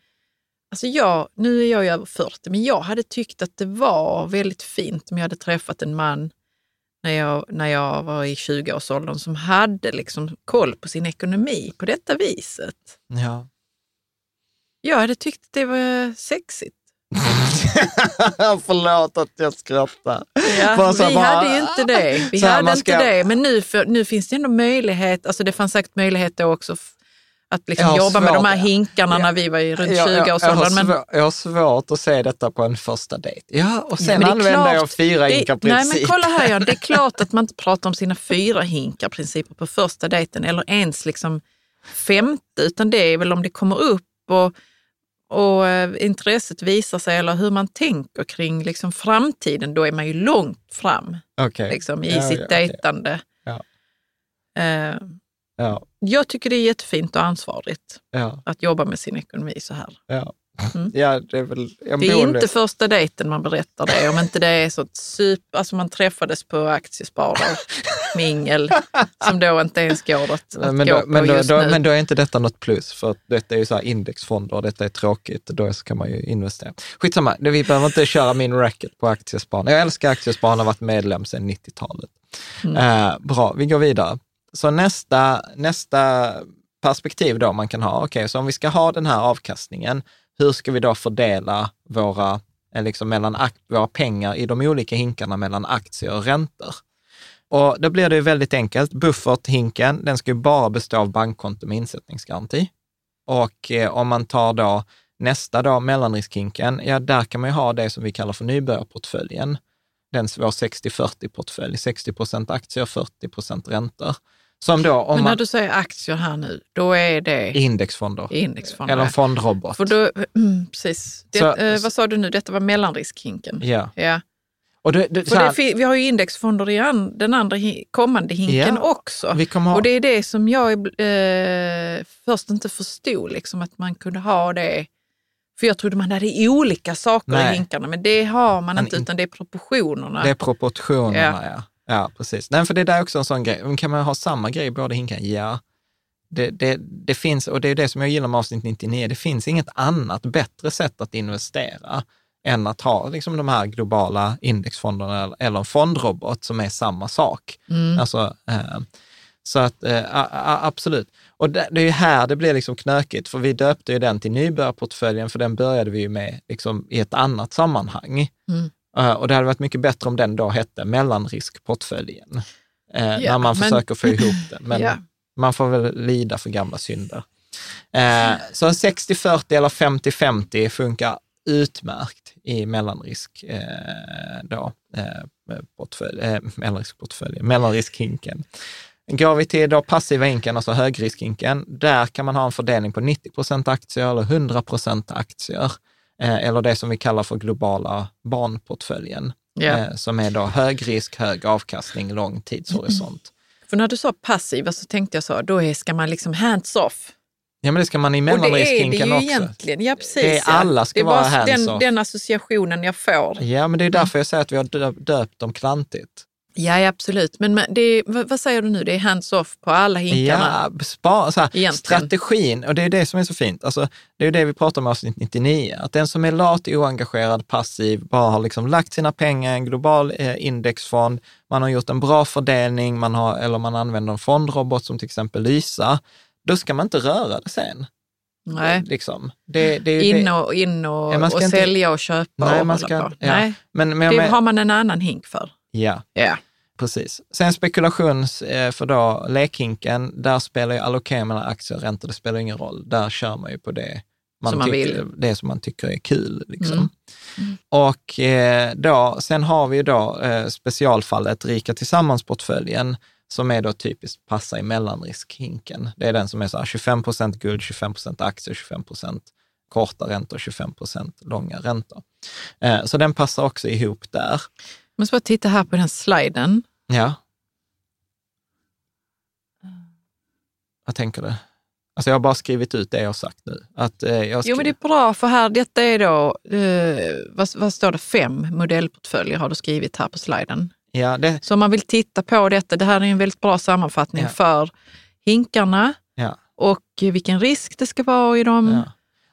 alltså jag, nu är jag ju över 40, men jag hade tyckt att det var väldigt fint om jag hade träffat en man när jag, när jag var i 20-årsåldern som hade liksom koll på sin ekonomi på detta viset. Ja. Jag hade tyckt att det var sexigt. Förlåt att jag skrattar. Ja, vi bara- hade ju inte det. Vi hade inte ska- det. Men nu, för, nu finns det ändå möjlighet, alltså det fanns säkert möjlighet då också att liksom jobba med de här svårt- hinkarna Ja. när vi var i runt Jag, jag, jag, har 20-årsåldern. Men, svår, jag har svårt att se detta på en första dejt. Ja, och Ja, sen är använder jag fyra det, hinkar nej men kolla här Jan, det är klart att man inte pratar om sina fyra hinkar principer på första dejten eller ens liksom femte, utan det är väl om det kommer upp och, och eh, intresset visar sig eller hur man tänker kring liksom framtiden, då är man ju långt fram Okej. liksom, i Ja, sitt ja, dejtande. Ja. Eh, Ja, jag tycker det är jättefint och ansvarigt att jobba med sin ekonomi så här. Mm. ja, det är väl... Jag Det är inte det- första dejten man berättar det, om inte det är så super, alltså man träffades på aktiesparare, mingel, som då inte ens går att, att men gå då, på men, då, just då, nu. men då är inte detta något plus, för detta är ju så här indexfonder och detta är tråkigt, då ska man ju investera. Skitsamma, vi behöver inte köra min racket på aktiesparande. Jag älskar aktiesparande, har varit medlem sedan 90-talet. Mm. Eh, bra, vi går vidare. Så nästa, nästa perspektiv då man kan ha, okej, så om vi ska ha den här avkastningen, hur ska vi då fördela våra, eh, liksom mellan våra pengar i de olika hinkarna mellan aktier och räntor? Och då blir det ju väldigt enkelt. Bufferthinken, den ska ju bara bestå av bankkonto med insättningsgaranti. Och eh, om man tar då nästa då, mellanriskhinken, ja där kan man ju ha det som vi kallar för nybörjarportföljen. Den vår 60-40-portfölj, 60 procent aktier, 40 procent räntor. Som då, om Men när man, du säger aktier här nu, då är det indexfonder, indexfonder. eller fondrobot. För då, mm, precis. Det, Så- eh, vad sa du nu, detta var mellanriskhinken? Ja. Ja. Och det, det, här, det, vi har ju indexfonder i an, den andra kommande hinken Ja, också. ha, Och det är det som jag eh, först inte förstod, liksom, att man kunde ha det. För jag trodde man hade olika saker Nej. i hinkarna, men det har man Men inte, in- utan det är proportionerna. det är proportionerna, Ja. ja. Ja, precis. Nej, för det där är också en sån grej. Kan man ha samma grej i båda hinkarna? Ja. Det, det, det finns, och det är det som jag gillar med avsnitt 99, det finns inget annat bättre sätt att investera än att ha liksom de här globala indexfonderna eller- en fondrobot som är samma sak. Mm. Alltså, eh, Så att eh, absolut. Och det, det är ju här det blir liksom knökigt, för vi döpte ju den till nybörjarportföljen, för den började vi ju med liksom, i ett annat sammanhang. Mm. Eh, och det hade varit mycket bättre om den då hette mellanriskportföljen, eh, Ja, när man men- försöker få ihop det. Men Ja. man får väl lida för gamla synder. Eh, så en 60-40 eller 50-50 funkar utmärkt i mellanrisk eh, då, eh, portfölj, eh, mellanriskhinken. Går vi till då passiva hinken, alltså högriskhinken, där kan man ha en fördelning på 90 procent aktier eller 100 procent aktier. Eh, eller det som vi kallar för globala barnportföljen, eh, som är då hög risk, hög avkastning, lång tidshorisont. För när du sa passiva så tänkte jag så, då är, ska man liksom hands off. Ja, men det ska man i det är det också. egentligen. Ja, precis. Det är ja. alla ska det är vara bara hands den, den associationen jag får. Ja, men det är därför jag säger att vi har dö- döpt dem klantigt. Ja, ja absolut. Men det är, vad, säger du nu? Det är hands off på alla hinkarna? Ja, spara, så här, strategin, och det är det som är så fint. Alltså, det är det vi pratar om i avsnitt 99, att den som är lat, oengagerad, passiv, bara har liksom lagt sina pengar i en global eh, indexfond, man har gjort en bra fördelning, man har, eller man använder en fondrobot som till exempel Lysa, då ska man inte röra det sen. Nej. Liksom. Det, det In och, in och, Ja, och inte- sälja och köpa Nej, och man ska- ja. Nej, Men, men, det har man en annan hink för. ja. Ja. Precis. Sen spekulations eh, för då lekhinken, där spelar ju allokerar mellan aktier och räntor, det spelar ingen roll. Där kör man ju på det man, Som man tycker, vill. det som man tycker är kul. Liksom. Mm. Och eh, då, sen har vi ju då eh, specialfallet Rika Tillsammans-portföljen, som är då typiskt passa i mellanriskhinken. Det är den som är så här 25 procent guld, 25 procent aktier, 25 procent korta räntor, 25 procent långa räntor. Så den passar också ihop där. Jag måste bara titta här på den sliden. Ja. Vad tänker du? Alltså jag har bara skrivit ut det jag har sagt nu. Att, eh, jag har Jo, men det är bra, för här, detta är då, eh, vad, vad står det, fem modellportföljer har du skrivit här på sliden. ja, det, Så om man vill titta på detta, det här är en väldigt bra sammanfattning Ja. för hinkarna ja, och vilken risk det ska vara i dem ja.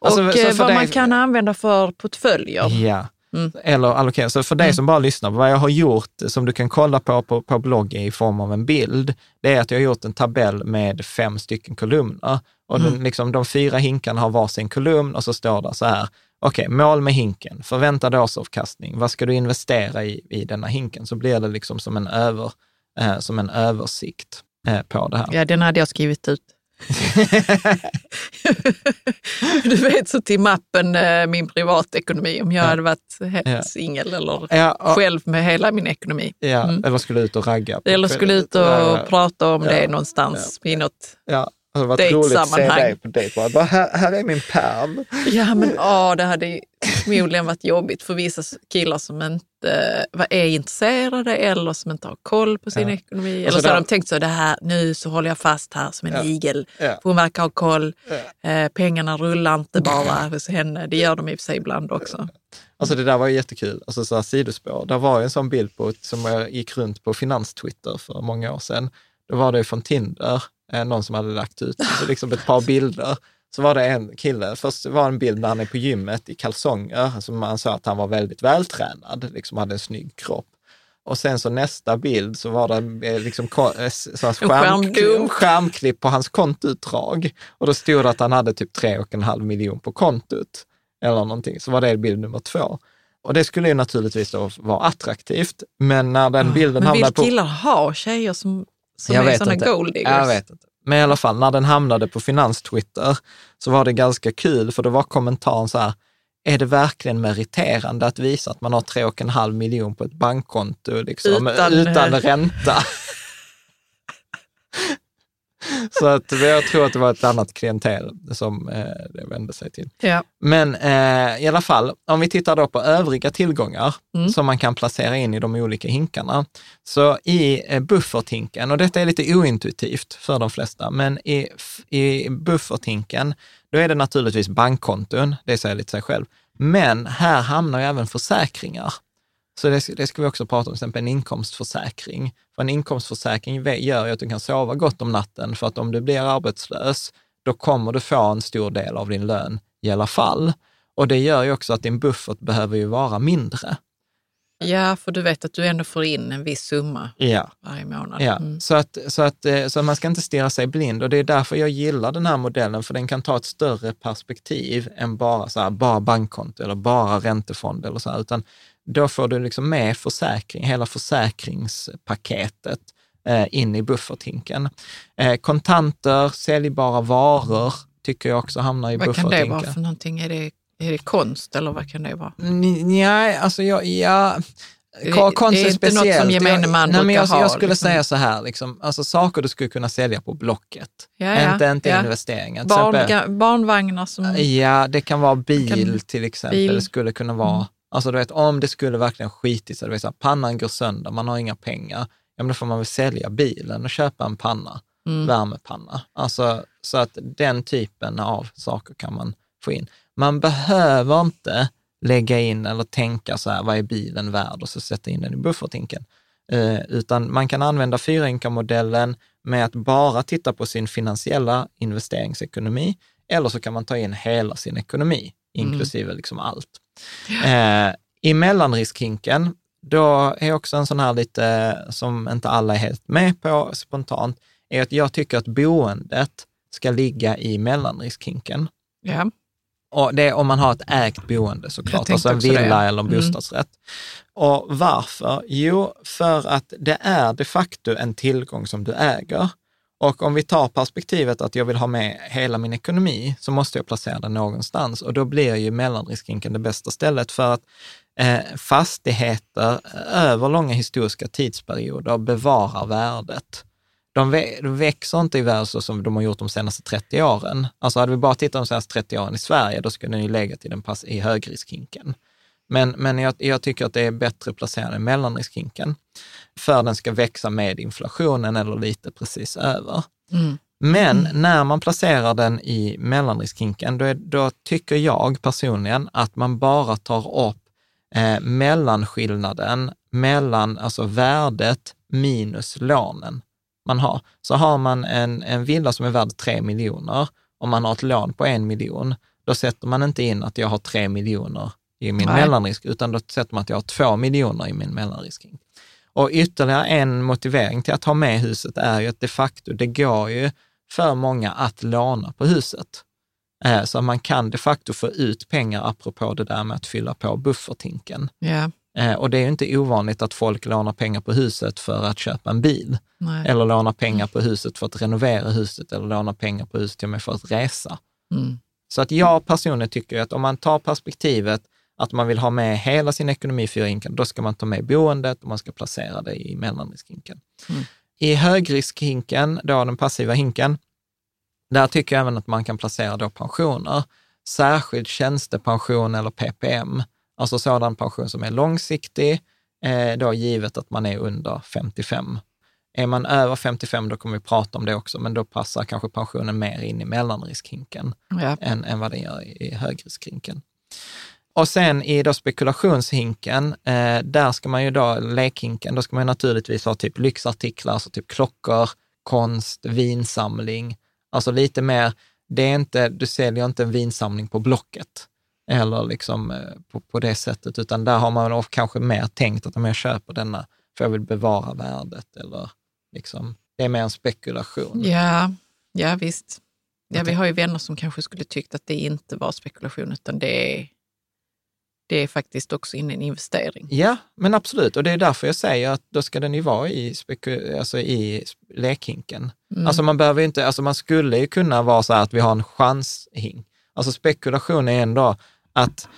Alltså, och så eh, vad dig- man kan använda för portföljer. Ja. Mm. Eller allokera. Så för dig Mm. som bara lyssnar, vad jag har gjort, som du kan kolla på, på på bloggen i form av en bild, det är att jag har gjort en tabell med fem stycken kolumner. Och den, Mm. liksom, de fyra hinkarna har varsin kolumn och så står det så här, okej, mål med hinken, förväntad årsavkastning, vad ska du investera i, i denna hinken? Så blir det liksom som en, över, eh, som en översikt eh, på det här. Ja, den hade jag skrivit ut. du vet, så till mappen eh, min privatekonomi, om jag Ja. hade varit Ja. singel eller Ja, och, själv med hela min ekonomi. ja, Mm. Eller skulle ut och ragga. Eller skulle ut och Ja, ja. prata om Ja. det någonstans i något Ja, det hade varit roligt att se dig på dejt. Här, här är min pärm. Ja, men åh, det hade förmodligen varit jobbigt för vissa killar som inte var, är intresserade eller som inte har koll på sin Ja. ekonomi. Och Eller så så har de tänkt så, det här, nu så håller jag fast här som en Ja. igel. Ja. Hon verkar ha koll. Ja. Eh, pengarna rullar inte bara hos henne. Det gör de i och för sig ibland också. Alltså det där var ju jättekul, alltså så här sidospår. Det var ju en sån bild på, som jag gick runt på finanstwitter för många år sedan. Då var det ju från Tinder, eh, någon som hade lagt ut liksom ett par bilder. Så var det en kille, först var en bild när han är på gymmet i kalsonger, som man sa att han var väldigt vältränad, liksom hade en snygg kropp. Och sen så nästa bild så var det eh, liksom eh, så skärm, skärmklipp på hans kontoutdrag. Och då stod det att han hade typ tre och en halv miljon på kontot eller någonting. Så var det bild nummer två. Och det skulle ju naturligtvis då vara attraktivt, men när den bilden Men hamnade vill på... killar ha tjejer som, som Jag är sådana inte. gold diggers? Jag vet inte. Men i alla fall, när den hamnade på finanstwitter så var det ganska kul, för då var kommentaren så här, är det verkligen meriterande att visa att man har tre och en halv miljon på ett bankkonto liksom, Utan, utan, ränta? så att jag tror att det var ett annat klientel som eh, det vände sig till. Ja. Men eh, i alla fall, om vi tittar då på övriga tillgångar Mm. som man kan placera in i de olika hinkarna. Så i eh, bufferthinken, och detta är lite ointuitivt för de flesta, men i, i bufferthinken, då är det naturligtvis bankkonton, det säger lite sig själv. Men här hamnar ju även försäkringar. Så det, det ska vi också prata om, till exempel en inkomstförsäkring. För en inkomstförsäkring gör ju att du kan sova gott om natten, för att om du blir arbetslös, då kommer du få en stor del av din lön i alla fall. Och det gör ju också att din buffert behöver ju vara mindre. Ja, för du vet att du ändå får in en viss summa Ja. varje månad. Ja, Mm. så, att, så, att, eh, så man ska inte stirra sig blind och det är därför jag gillar den här modellen, för den kan ta ett större perspektiv än bara, så här, bara bankkonto eller bara räntefond eller så här, utan då får du liksom med försäkring, hela försäkringspaketet eh, in i bufferthinken. Eh, kontanter, säljbara varor tycker jag också hamnar i Vad kan det bufferthinken. vara för någonting? Är det, är det konst eller vad kan det vara? Nej, alltså jag, ja, Det- Ko- konst det är inte något som gemene Jag- man nej, men jag, ha, Jag skulle liksom. säga så här, liksom, alltså saker du skulle kunna sälja på Blocket. Ja, inte inte ja. investeringar. Barn, exempel- barnvagnar som... Ja, det kan vara bil Kan- till exempel. bil. Det skulle kunna vara. Alltså du vet, om det skulle verkligen skitit sig, vet, så här, pannan går sönder, man har inga pengar, ja men då får man väl sälja bilen och köpa en panna, Mm. värmepanna. Alltså, så att den typen av saker kan man få in. Man behöver inte lägga in eller tänka så här, vad är bilen värd och så sätta in den i bufferthinken. Eh, utan man kan använda fyrainkomstmodellen med att bara titta på sin finansiella investeringsekonomi, eller så kan man ta in hela sin ekonomi, inklusive liksom allt. Eh, I mellanriskhinken, då är också en sån här lite, som inte alla är helt med på spontant, är att jag tycker att boendet ska ligga i mellanriskhinken. Ja. Och det är om man har ett ägt boende såklart, alltså en det, villa ja. eller en Mm. bostadsrätt. Och varför? Jo, för att det är de facto en tillgång som du äger. Och om vi tar perspektivet att jag vill ha med hela min ekonomi, så måste jag placera den någonstans. Och då blir ju mellanriskhinken det bästa stället för att eh, fastigheter eh, över långa historiska tidsperioder bevarar värdet. De, vä- de växer inte i värde så som de har gjort de senaste 30 åren. Alltså hade vi bara tittat de senaste 30 åren i Sverige, då skulle den ju lägga till den pass i högriskhinken. Men, men jag, jag tycker att det är bättre placerad i mellanriskhinken, för den ska växa med inflationen eller lite precis över. Mm. Men när man placerar den i mellanriskhinken, då, är, då tycker jag personligen att man bara tar upp eh, mellanskillnaden mellan alltså värdet minus lånen man har. Så har man en, en villa som är värd 3 miljoner och man har ett lån på en miljon, då sätter man inte in att jag har 3 miljoner i min Nej. mellanrisk, utan då sätter man att jag har 2 miljoner i min mellanrisk. Och ytterligare en motivering till att ha med huset är ju att de facto, det går ju för många att låna på huset. Eh, Så man kan de facto få ut pengar, apropå det där med att fylla på bufferthinken. Ja. Eh, Och det är ju inte ovanligt att folk lånar pengar på huset för att köpa en bil, Nej. eller lånar pengar på huset för att renovera huset, eller lånar pengar på huset till och med för att resa. Mm. Så att jag personligen tycker att om man tar perspektivet att man vill ha med hela sin ekonomi i fyrahinken, då ska man ta med boendet och man ska placera det i mellanriskhinken. Mm. I högriskhinken, då den passiva hinken, där tycker jag även att man kan placera då pensioner, särskilt tjänstepension eller PPM, alltså sådan pension som är långsiktig, eh, då givet att man är under 55. Är man över 55, då kommer vi prata om det också, men då passar kanske pensionen mer in i mellanriskhinken Ja. än, än vad den gör i, i högriskhinken. Och sen i då spekulationshinken, eh, där ska man ju då, lekhinken, då ska man naturligtvis ha typ lyxartiklar, alltså typ klockor, konst, vinsamling. Alltså lite mer, det är inte, du säljer inte en vinsamling på Blocket eller liksom eh, på, på det sättet, utan där har man kanske mer tänkt att om jag köper denna, för jag vill bevara värdet eller liksom, det är mer en spekulation. Ja. ja, visst. Ja, vi har ju vänner som kanske skulle tyckt att det inte var spekulation, utan det är, det är faktiskt också in en investering. Ja, men absolut. Och det är därför jag säger att då ska den ju vara i, alltså i lekhinken. Mm. Alltså man behöver inte, alltså man skulle ju kunna vara så här att vi har en chanshink. Alltså spekulation är ändå att,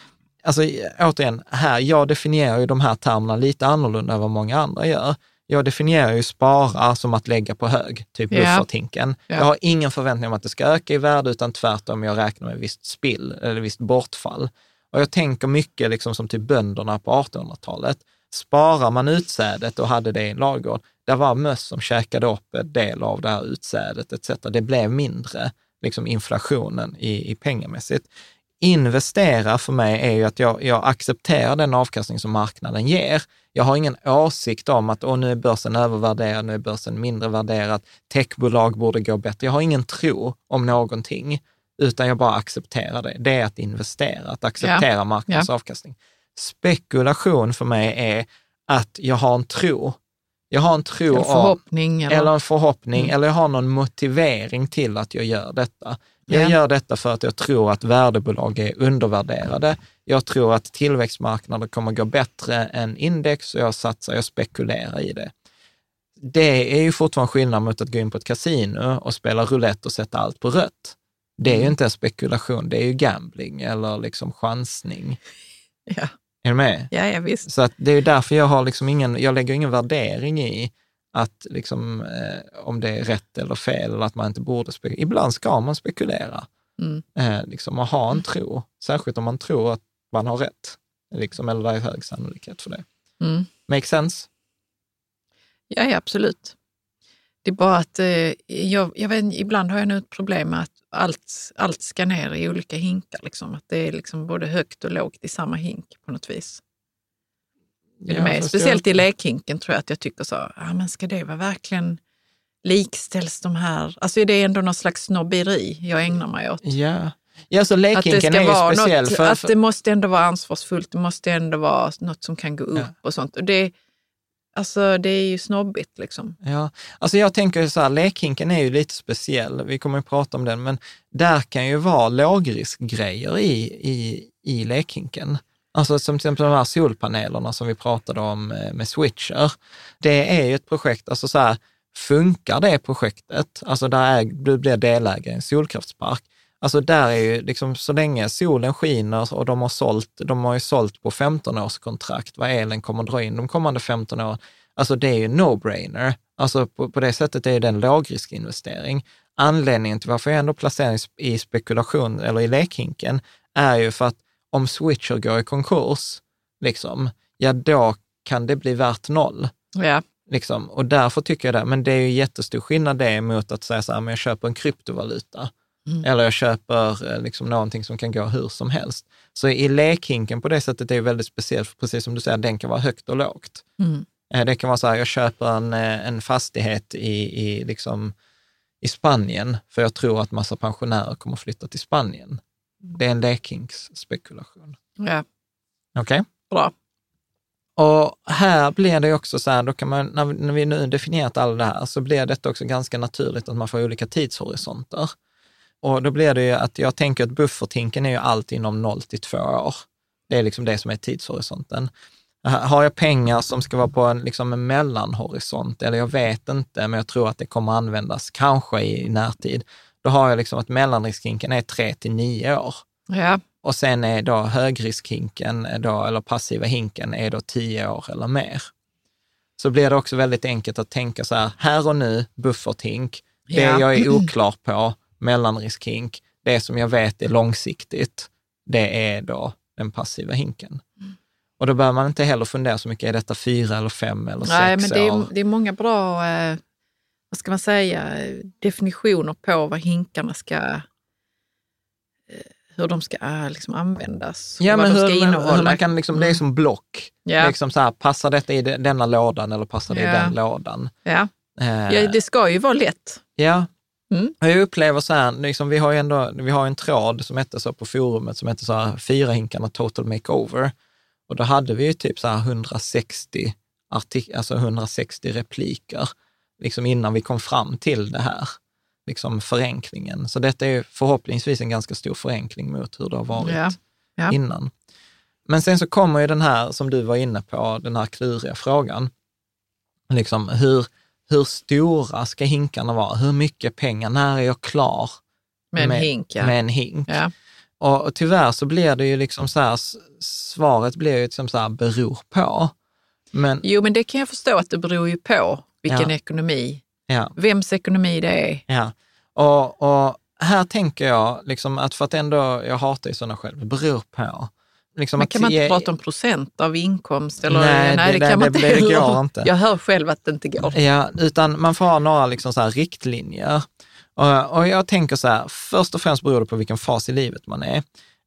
alltså återigen, här, jag definierar ju de här termerna lite annorlunda än vad många andra gör. Jag definierar ju spara som att lägga på hög, typ Ja. bufferthinken. Ja. Jag har ingen förväntning om att det ska öka i värde, utan tvärtom, jag räknar med visst spill eller visst bortfall. Och jag tänker mycket liksom som till bönderna på 1800-talet. Sparar man utsädet och hade det i en ladugård, där var möss som käkade upp en del av det här utsädet etc. Det blev mindre, liksom inflationen i, i pengamässigt. Investera för mig är ju att jag, jag accepterar den avkastning som marknaden ger. Jag har ingen åsikt om att Åh, nu är börsen övervärderad, nu är börsen mindre värderad, techbolag borde gå bättre. Jag har ingen tro om någonting, utan jag bara accepterar det. Det är att investera, att acceptera marknadens avkastning. Spekulation för mig är att jag har en tro. Jag har en tro Eller förhoppning. Av, Eller, eller en förhoppning, Mm. eller jag har någon motivering till att jag gör detta. Jag Ja. gör detta för att jag tror att värdebolag är undervärderade. Jag tror att tillväxtmarknader kommer gå bättre än index och jag satsar, jag spekulerar i det. Det är ju fortfarande skillnad mot att gå in på ett kasino och spela roulette och sätta allt på rött. Det är ju inte en spekulation, det är ju gambling eller liksom chansning. ja. Är du med? Ja, ja, visst. Så att det är därför jag har liksom ingen, jag lägger ingen värdering i att liksom, eh, om det är rätt eller fel eller att man inte borde spekulera. Ibland ska man spekulera Mm. eh, liksom, och ha en tro, särskilt om man tror att man har rätt, liksom, eller det är hög sannolikhet för det. Mm. Make sense? Ja, ja, absolut. Det är bara att eh, jag, jag vet, ibland har jag nog ett problem med att allt, allt ska ner i olika hinkar. Liksom. Att det är liksom både högt och lågt i samma hink på något vis. Ja, med? Speciellt jag, i lekhinken tror jag att jag tycker så, ja, men ska det vara verkligen likställs de här? Alltså är det ändå någon slags snobberi jag ägnar mig åt? Ja, ja så lekhinken är ju speciell. något, för, att det måste ändå vara ansvarsfullt, det måste ändå vara något som kan gå upp Ja. och sånt. Och det, alltså, det är ju snobbigt liksom. Ja, alltså jag tänker så här, lekhinken är ju lite speciell, vi kommer att prata om den, men där kan ju vara lågriskgrejer i, i, i lekhinken. Alltså som till exempel de här solpanelerna som vi pratade om eh, med switcher. Det är ju ett projekt, alltså så här, funkar det projektet, alltså där är, du blir delägare i en solkraftspark, Alltså där är ju liksom så länge solen skiner och de har sålt, de har ju sålt på 15 års kontrakt vad elen kommer att dra in de kommande 15 åren. Alltså det är ju no-brainer. Alltså på, på det sättet är det en lågriskinvestering. Anledningen till varför jag ändå placerar i- i spekulation eller i lekhinken är ju för att om switcher går i konkurs, liksom, ja då kan det bli värt noll. Ja, Liksom. Och därför tycker jag det. Men det är ju jättestor skillnad det mot att säga så här, men jag köper en kryptovaluta. Mm. Eller jag köper eh, liksom någonting som kan gå hur som helst. Så i lekhinken på det sättet är det väldigt speciellt, för precis som du säger, den kan vara högt och lågt. mm. Eh, Det kan vara så här, jag köper en, eh, en fastighet i, i, liksom, i Spanien, för jag tror att massa pensionärer kommer flytta till Spanien. Det är en lekhinksspekulation. ja Okej? bra. Och här blir det också så här, då kan man, när vi, nu definierat allt det här, så blir det också ganska naturligt att man får olika tidshorisonter. Och då blir det ju att jag tänker att bufferthinken är ju allt inom 0 till 2 år. Det är liksom det som är tidshorisonten. Har jag pengar som ska vara på en, liksom en mellanhorisont, eller jag vet inte, men jag tror att det kommer användas kanske i närtid, då har jag liksom att mellanriskhinken är 3 till 9 år. Ja, Och sen är då högriskhinken, då, eller passiva hinken, är då 10 år eller mer. Så blir det också väldigt enkelt att tänka så här, här och nu, bufferthink, det Ja. jag är oklar på, mellanriskhink, det som jag vet är långsiktigt, det är då den passiva hinken. Och då behöver man inte heller fundera så mycket, är detta fyra eller fem eller Nej, sex men det år? är, det är många bra, eh, vad ska man säga, definitioner på vad hinkarna ska, eh, hur de ska eh, liksom användas. Ja, men hur, innehålla. hur man kan liksom, det är Mm. som block. Ja. Liksom så här, passar detta i de- denna lådan eller passar det Ja. i den lådan? Eh, ja, det ska ju vara lätt. Ja, Mm. jag upplever så här, liksom, vi har ju ändå, vi har en tråd som hette så på forumet som hette så här, fyra hinkarna total makeover. Och då hade vi ju typ så här 160, artik- alltså 160 repliker, liksom innan vi kom fram till det här, liksom förenklingen. Så detta är ju förhoppningsvis en ganska stor förenkling mot hur det har varit Ja. Ja. innan. Men sen så kommer ju den här, som du var inne på, den här kluriga frågan. Liksom hur, hur stora ska hinkarna vara? Hur mycket pengar? När är jag klar Med en med, hink. Ja. med en hink? Ja. Och, och tyvärr så blir det ju liksom så här, svaret blir ju liksom så här, beror på. Men Jo, men det kan jag förstå att det beror ju på vilken Ja. ekonomi, ja, vems ekonomi det är. ja. Och, och här tänker jag liksom att för att ändå, jag hatar ju sådana själv, beror på. Liksom Men kan man inte ge- prata om procent av inkomst? Eller? Nej, det- nej, kan man det- inte. det heller. inte. Jag hör själv att det inte går. Ja, utan man får ha några liksom så riktlinjer. Och, och jag tänker så här, först och främst beror det på vilken fas i livet man är.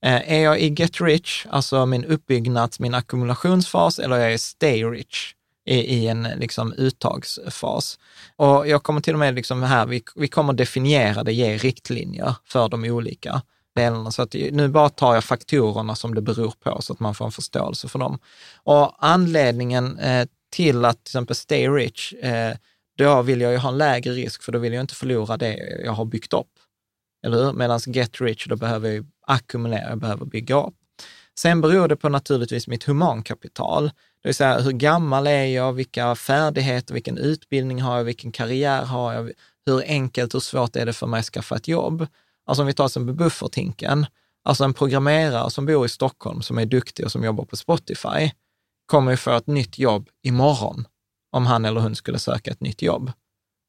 Eh, är jag i get rich, alltså min uppbyggnads, min ackumulationsfas, eller är jag i stay rich i, i en liksom uttagsfas? Och jag kommer till och med liksom här, vi, vi kommer definiera det, ge riktlinjer för de olika delarna. Så att nu bara tar jag faktorerna som det beror på så att man får en förståelse för dem. Och anledningen eh, till att till exempel Stay Rich, eh, då vill jag ju ha en lägre risk för då vill jag inte förlora det jag har byggt upp. Eller hur? Medan Get Rich, då behöver jag ackumulera, jag behöver bygga upp. Sen beror det på naturligtvis mitt humankapital. Det vill säga hur gammal är jag, vilka färdigheter, vilken utbildning har jag, vilken karriär har jag, hur enkelt, hur svårt är det för mig att skaffa ett jobb? Alltså om vi tar som bufferthinken, alltså en programmerare som bor i Stockholm, som är duktig och som jobbar på Spotify, kommer ju få ett nytt jobb imorgon om han eller hon skulle söka ett nytt jobb.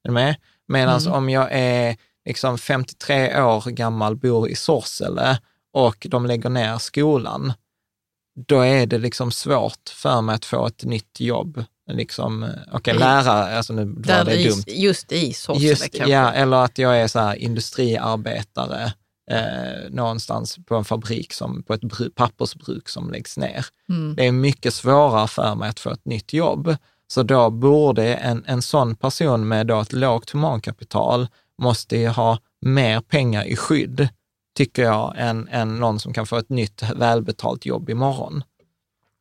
Är du med? Medan mm. om jag är liksom 53 år gammal, bor i Sorsele och de lägger ner skolan, då är det liksom svårt för mig att få ett nytt jobb. Liksom, okej, okay, lärare, alltså nu var det dumt. Just i Sorsele just, kanske? Ja, eller att jag är så här industriarbetare eh, någonstans på en fabrik, som, på ett pappersbruk som läggs ner. Mm. Det är mycket svårare för mig att få ett nytt jobb. Så då borde en, en sån person med då ett lågt humankapital måste ju ha mer pengar i skydd, tycker jag, än, än någon som kan få ett nytt välbetalt jobb imorgon.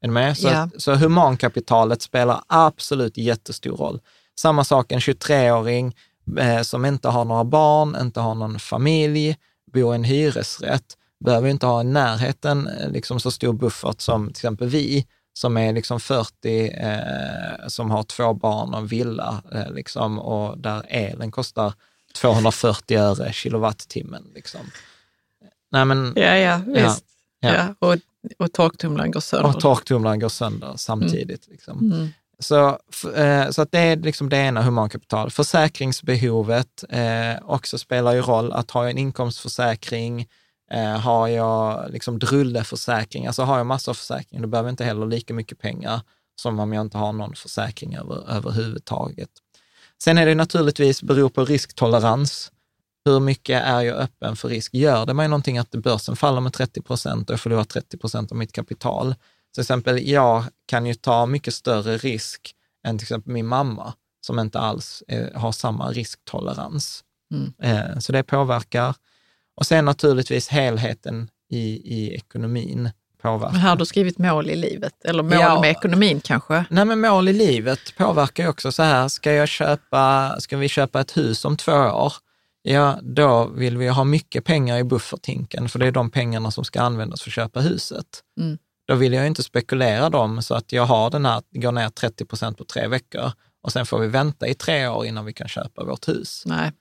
Är du med? Så, yeah. så humankapitalet spelar absolut jättestor roll. Samma sak en 23-åring eh, som inte har några barn, inte har någon familj, bor i en hyresrätt, behöver inte ha i närheten eh, liksom så stor buffert som till exempel vi, som är liksom 40, eh, som har två barn och en villa, eh, liksom, och där elen kostar 240 öre kilowattimmen. Liksom. Nej, men, ja, ja, visst. Ja, ja. och, och torktumlaren går sönder. Och torktumlaren går sönder samtidigt. Mm. Liksom. Mm. Så, eh, så att det är liksom det ena, humankapital. Försäkringsbehovet eh, också spelar ju roll. Att ha en inkomstförsäkring, eh, har jag liksom drulleförsäkring, alltså har jag massor av försäkringar, då behöver jag inte heller lika mycket pengar som om jag inte har någon försäkring över, överhuvudtaget. Sen är det naturligtvis, beror på risktolerans. Hur mycket är jag öppen för risk? Gör det mig någonting att börsen faller med 30 procent och jag förlorar 30 procent av mitt kapital? Till exempel, jag kan ju ta mycket större risk än till exempel min mamma, som inte alls är, har samma risktolerans. Mm. Eh, så det påverkar. Och sen naturligtvis helheten i, i ekonomin påverkar. Men här har du skrivit mål i livet, eller mål ja, med ekonomin kanske? Nej, men mål i livet påverkar ju också så här, ska, jag köpa, ska vi köpa ett hus om två år? Ja, då vill vi ha mycket pengar i bufferthinken, för det är de pengarna som ska användas för att köpa huset. Mm. Då vill jag inte spekulera dem så att jag har den här, går ner 30 procent på tre veckor och sen får vi vänta i tre år innan vi kan köpa vårt hus. Nej.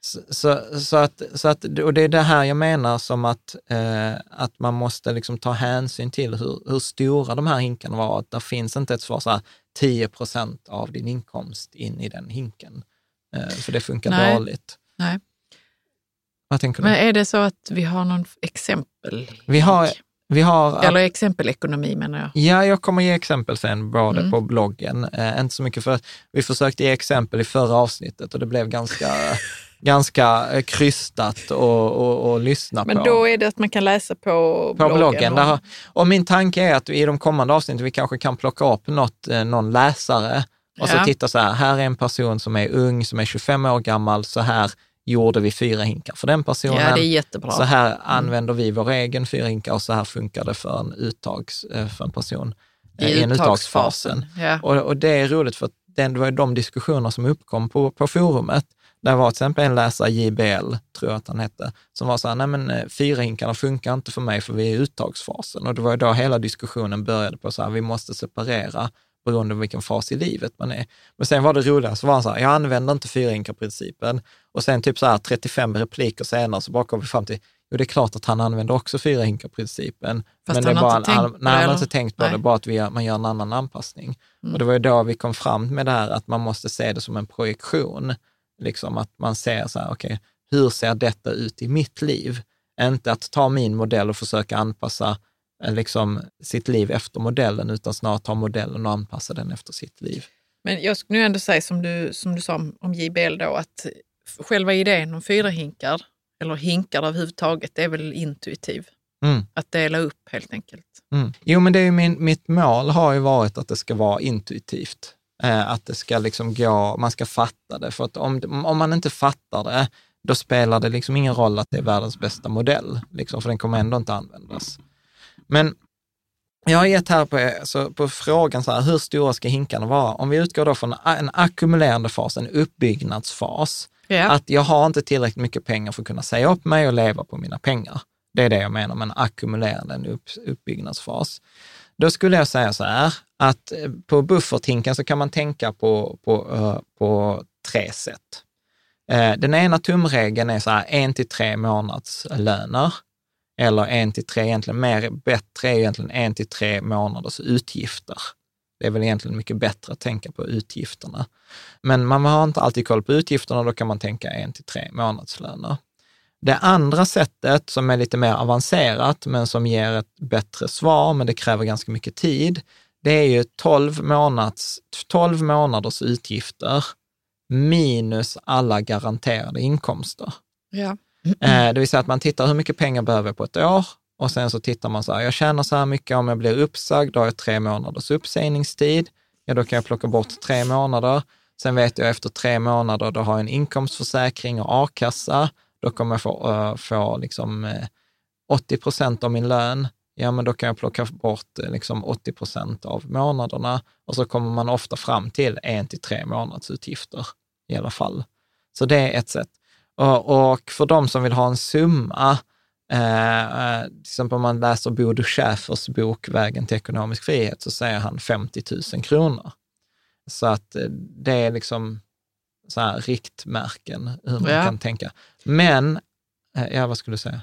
Så, så, så, att, så att, och det är det här jag menar som att, eh, att man måste liksom ta hänsyn till hur, hur stora de här hinkarna var. Att det finns inte ett svar så här 10 procent av din inkomst in i den hinken. Eh, för det funkar Nej. dåligt. Nej. Vad tänker du? Men är det så att vi har någon exempel? Vi har, vi har, Eller exempelekonomi menar jag. Ja, jag kommer ge exempel sen både mm. på bloggen. Eh, inte så mycket för vi försökte ge exempel i förra avsnittet och det blev ganska ganska eh, krystat och, och, och lyssna Men på. Men då är det att man kan läsa på, på bloggen. bloggen. Där, och min tanke är att i de kommande avsnitten vi kanske kan plocka upp något, eh, någon läsare och ja. så titta så här, här är en person som är ung, som är 25 år gammal, så här gjorde vi fyra hinkar för den personen. Ja, det är jättebra. Så här mm. använder vi vår egen fyra hinkar och så här funkar det för en, uttags, eh, för en person i, i en uttagsfasen. Ja. Och, och, det är roligt för det var de diskussioner som uppkom på, på forumet. Det var till exempel en läsare, JBL, tror jag att han hette, som var så här, nej men eh, fyra hinkarna funkar inte för mig för vi är i uttagsfasen. Och det var då hela diskussionen började på så här, vi måste separera beroende på vilken fas i livet man är. Men sen var det roliga, så var han så här, jag använder inte fyrahinkarprincipen. Och sen typ så här 35 repliker senare så bara kom vi fram till, jo det är klart att han använder också fyrahinkarprincipen. Fast men han det har bara inte tänkt på det? Nej, han har inte tänkt på nej. det, bara att vi gör, man gör en annan anpassning. Mm. Och det var ju då vi kom fram med det här att man måste se det som en projektion. Liksom att man ser så här, okej, okay, hur ser detta ut i mitt liv? Inte att ta min modell och försöka anpassa liksom, sitt liv efter modellen, utan snarare ta modellen och anpassa den efter sitt liv. Men jag skulle nu ändå säga som du, som du sa om, om JBL då, att själva idén om fyra hinkar, eller hinkar överhuvudtaget, är väl intuitiv. Mm. Att dela upp helt enkelt. Mm. Jo, men det är min, mitt mål har ju varit att det ska vara intuitivt. Eh, att det ska liksom gå, man ska fatta det. För att om, om man inte fattar det, då spelar det liksom ingen roll att det är världens bästa modell, liksom, för den kommer ändå inte användas. Men jag har gett här på, så på frågan, så här, hur stora ska hinkarna vara? Om vi utgår då från en ackumulerande fas, en uppbyggnadsfas, Ja. att jag har inte tillräckligt mycket pengar för att kunna säga upp mig och leva på mina pengar. Det är det jag menar med en ackumulerande upp, uppbyggnadsfas. Då skulle jag säga så här, att eh, på bufferthinken så kan man tänka på, på, uh, på tre sätt. Uh, den ena tumregeln är så här, en till tre månadslöner, eller en till tre, egentligen mer bättre är egentligen en till tre månaders utgifter. Det är väl egentligen mycket bättre att tänka på utgifterna. Men man har inte alltid koll på utgifterna, då kan man tänka en till tre månadslöner. Det andra sättet som är lite mer avancerat, men som ger ett bättre svar, men det kräver ganska mycket tid, det är ju 12, månads, 12 månaders utgifter minus alla garanterade inkomster. Ja. Eh, det vill säga att man tittar hur mycket pengar behöver jag på ett år och sen så tittar man så här, jag tjänar så här mycket om jag blir uppsagd, då har jag tre månaders uppsägningstid. Ja, då kan jag plocka bort tre månader. Sen vet jag efter tre månader, då har jag en inkomstförsäkring och a-kassa. Då kommer jag få, eh, få liksom, eh, 80 procent av min lön. Ja, men då kan jag plocka bort eh, liksom 80 procent av månaderna och så kommer man ofta fram till en till tre månadsutgifter i alla fall. Så det är ett sätt. Och, och för de som vill ha en summa, Eh, till exempel om man läser Bodo Schäfers bok Vägen till ekonomisk frihet så säger han 50 000 kronor. Så att det är liksom så här riktmärken hur man Ja. kan tänka. Men, eh, ja vad skulle du säga?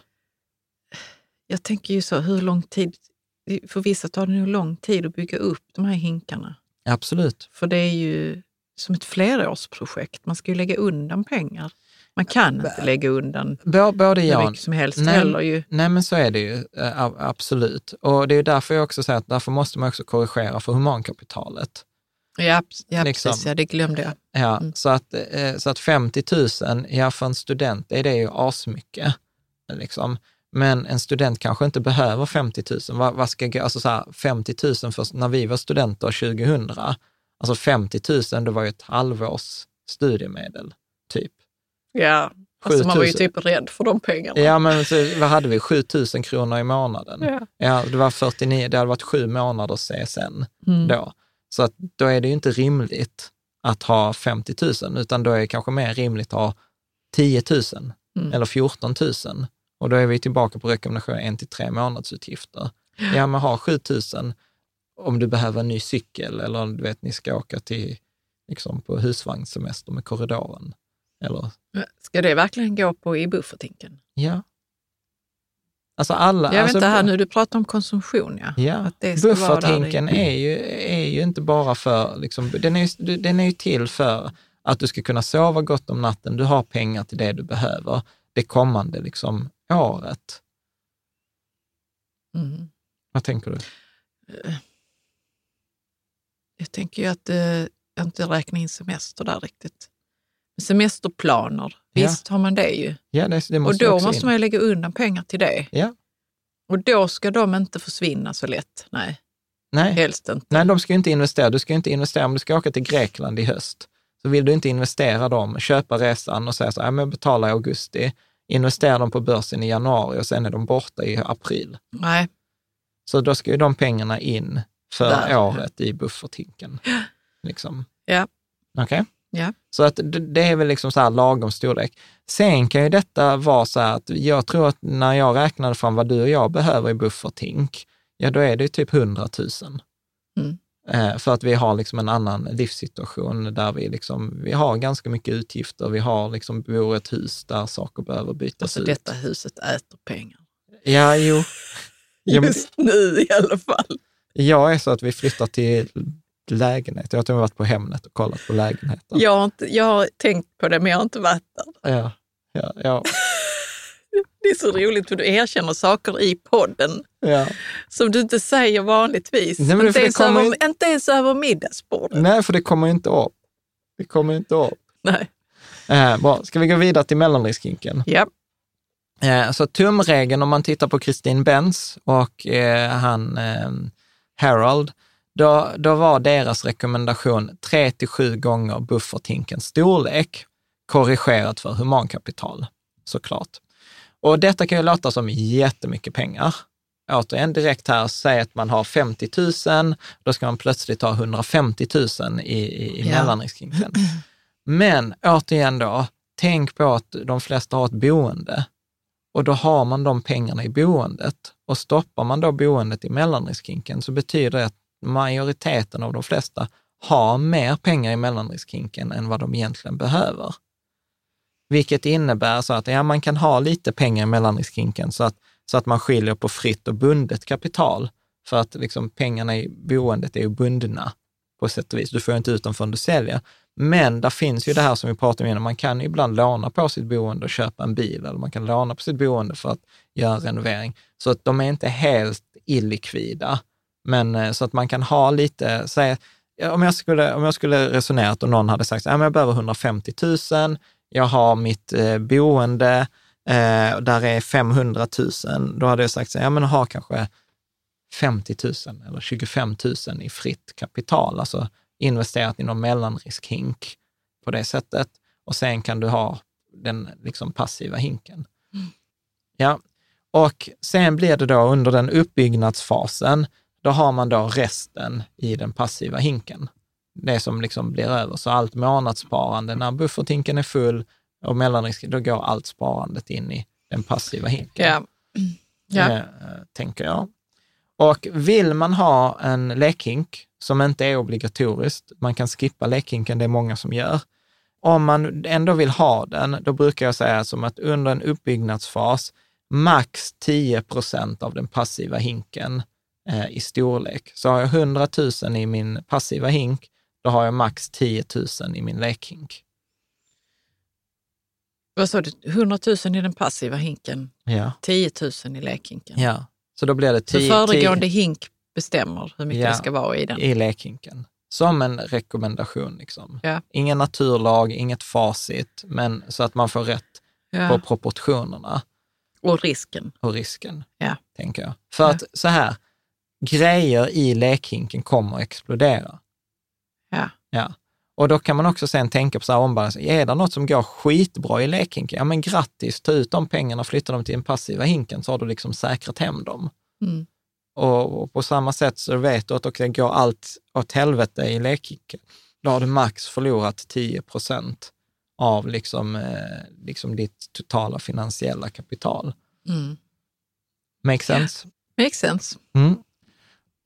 Jag tänker ju så, hur lång tid... För vissa tar det nog lång tid att bygga upp de här hinkarna. Absolut. För det är ju som ett flerårsprojekt. Man ska ju lägga undan pengar. Man kan inte lägga undan Bå- Både hur ja, mycket som helst Nej. heller ju. nej men så är det ju, eh, absolut. Och det är därför jag också säger att därför måste man också korrigera för humankapitalet. Ja, ja Liksom. precis. Ja, det glömde jag. Ja, Mm. så, att, eh, så att 50 000, ja för en student är det ju asmycket. Liksom. Men en student kanske inte behöver 50 000. Vad, vad ska, jag- alltså så här, 50 000 för, när vi var studenter 2000, alltså 50 000, det var ju ett halvårs studiemedel, typ. Ja, alltså man var ju 7000. typ rädd för de pengarna. Ja, men så, vad hade vi? 7 000 kronor i månaden. Ja. Ja, det var 49, det hade varit sju månaders CSN Mm. då. Så att då är det ju inte rimligt att ha 50 000, utan då är det kanske mer rimligt att ha 10 000 Mm. eller 14 000. Och då är vi tillbaka på rekommendation en till tre månadsutgifter. Ja, men ha 7 000 om du behöver en ny cykel eller du vet, ni ska åka till, liksom, på husvagnssemester med korridoren. Eller, Ska det verkligen gå på i buffertinken? ja. Alltså alla... Jag alltså, vet inte här nu, du pratar om konsumtion ja. Ja, Att det ska vara där bufferthinken i. är ju, är ju inte bara för, liksom, den, är, ju- den är ju till för att du ska kunna sova gott om natten. Du har pengar till det du behöver det kommande liksom, året. Mm. Vad tänker du? Jag tänker ju att eh, jag inte räknar in semester där riktigt. Semesterplaner, Ja. visst har man det ju. Ja, det, det Och måste då också måste in. man ju lägga undan pengar till det. Ja. Och då ska de inte försvinna så lätt. Nej, Nej. helst inte. Nej, de ska ju inte investera. Du ska ju inte investera om du ska åka till Grekland i höst. Så vill du inte investera dem, köpa resan och säga så här, "Ja, men jag betalar i augusti, investera dem på börsen i januari och sen är de borta i april. Nej, Så då ska ju de pengarna in för Där. året i bufferthinken. Liksom. Ja. Okej? Ja. Så att det, är väl liksom så här lagom storlek. Sen kan ju detta vara så här att jag tror att när jag räknade fram vad du och jag behöver i bufferthink, ja då är det typ 100 000. Mm. Eh, för att vi har liksom en annan livssituation där vi, liksom, vi har ganska mycket utgifter. Vi har liksom, bor i ett hus där saker behöver bytas alltså ut. detta huset äter pengar. Ja, jo. Just nu i alla fall. Jag är så att vi flyttar till lägenhet. Jag har till och med varit på Hemnet och kollat på lägenheter. Jag har, inte, jag har tänkt på det, men jag har inte varit där. Ja, ja, ja, Det är så roligt för du erkänner saker i podden ja. som du inte säger vanligtvis. Nej, men inte, ens över, inte ens över middagsbordet. Nej, för det kommer inte upp. Det kommer inte upp. Nej. Eh, bra, ska vi gå vidare till mellanriskhinken? Ja. Eh, så tumregeln om man tittar på Christine Benz och eh, han eh, Harold, då, då var deras rekommendation 3 till 7 gånger bufferthinkens storlek. korrigerat för humankapital, såklart. Och detta kan ju låta som jättemycket pengar. Återigen direkt här, säg att man har 50 000, då ska man plötsligt ha 150 000 i, i, i Ja. Men återigen då, tänk på att de flesta har ett boende och då har man de pengarna i boendet. Och stoppar man då boendet i mellanriskhinken så betyder det att majoriteten av de flesta har mer pengar i mellanriskhinken än vad de egentligen behöver. Vilket innebär så att ja, man kan ha lite pengar i mellanriskhinken så att, så att man skiljer på fritt och bundet kapital. För att liksom pengarna i boendet är ju bundna på sätt och vis. Du får inte ut dem förrän du säljer. Men där finns ju det här som vi pratade om innan, man kan ibland låna på sitt boende och köpa en bil, eller man kan låna på sitt boende för att göra en renovering. Så att de är inte helt illikvida, men eh, så att man kan ha lite, säg, ja, om, jag skulle, om jag skulle resonerat och någon hade sagt, ja, men jag behöver 150 000, jag har mitt eh, boende, eh, där är 500 000, då hade jag sagt, så, ja men ha kanske 50 000 eller 25 000 i fritt kapital, alltså investerat i någon mellanriskhink på det sättet. Och sen kan du ha den liksom passiva hinken. Ja, och sen blir det då under den uppbyggnadsfasen, då har man då resten i den passiva hinken. Det som liksom blir över. Så allt månadssparande, när bufferthinken är full och mellanrisk, då går allt sparandet in i den passiva hinken Ja. Ja. eh, tänker jag. Och vill man ha en lekhink som inte är obligatoriskt, man kan skippa lekhinken, det är många som gör. Om man ändå vill ha den, då brukar jag säga som att under en uppbyggnadsfas, max 10 procent av den passiva hinken eh, i storlek. Så har jag 100 000 i min passiva hink, då har jag max 10 000 i min lekhink. Vad sa du, 100 000 i den passiva hinken, Ja. 10 000 i lekhinken. ja. Så då blir det Så 10, föregående hink bestämmer hur mycket Ja. det ska vara i den. i lekhinken. Som en rekommendation. Liksom. Ja. Ingen naturlag, inget facit, men så att man får rätt på Ja. proportionerna Och risken. och risken, tänker jag. För att så här, grejer i lekhinken kommer att explodera. Ja. Ja. Och då kan man också sen tänka på så här ombalans. Är det något som går skitbra i lekhinken? Ja, men grattis, ta ut de pengarna och flytta dem till den passiva hinken så har du liksom säkrat hem dem. Mm. Och, och på samma sätt så vet du att okay, går allt åt helvete i lekhinken, då har du max förlorat 10 procent av liksom, eh, liksom ditt totala finansiella kapital. Mm. Make sense? Makes sense. Mm.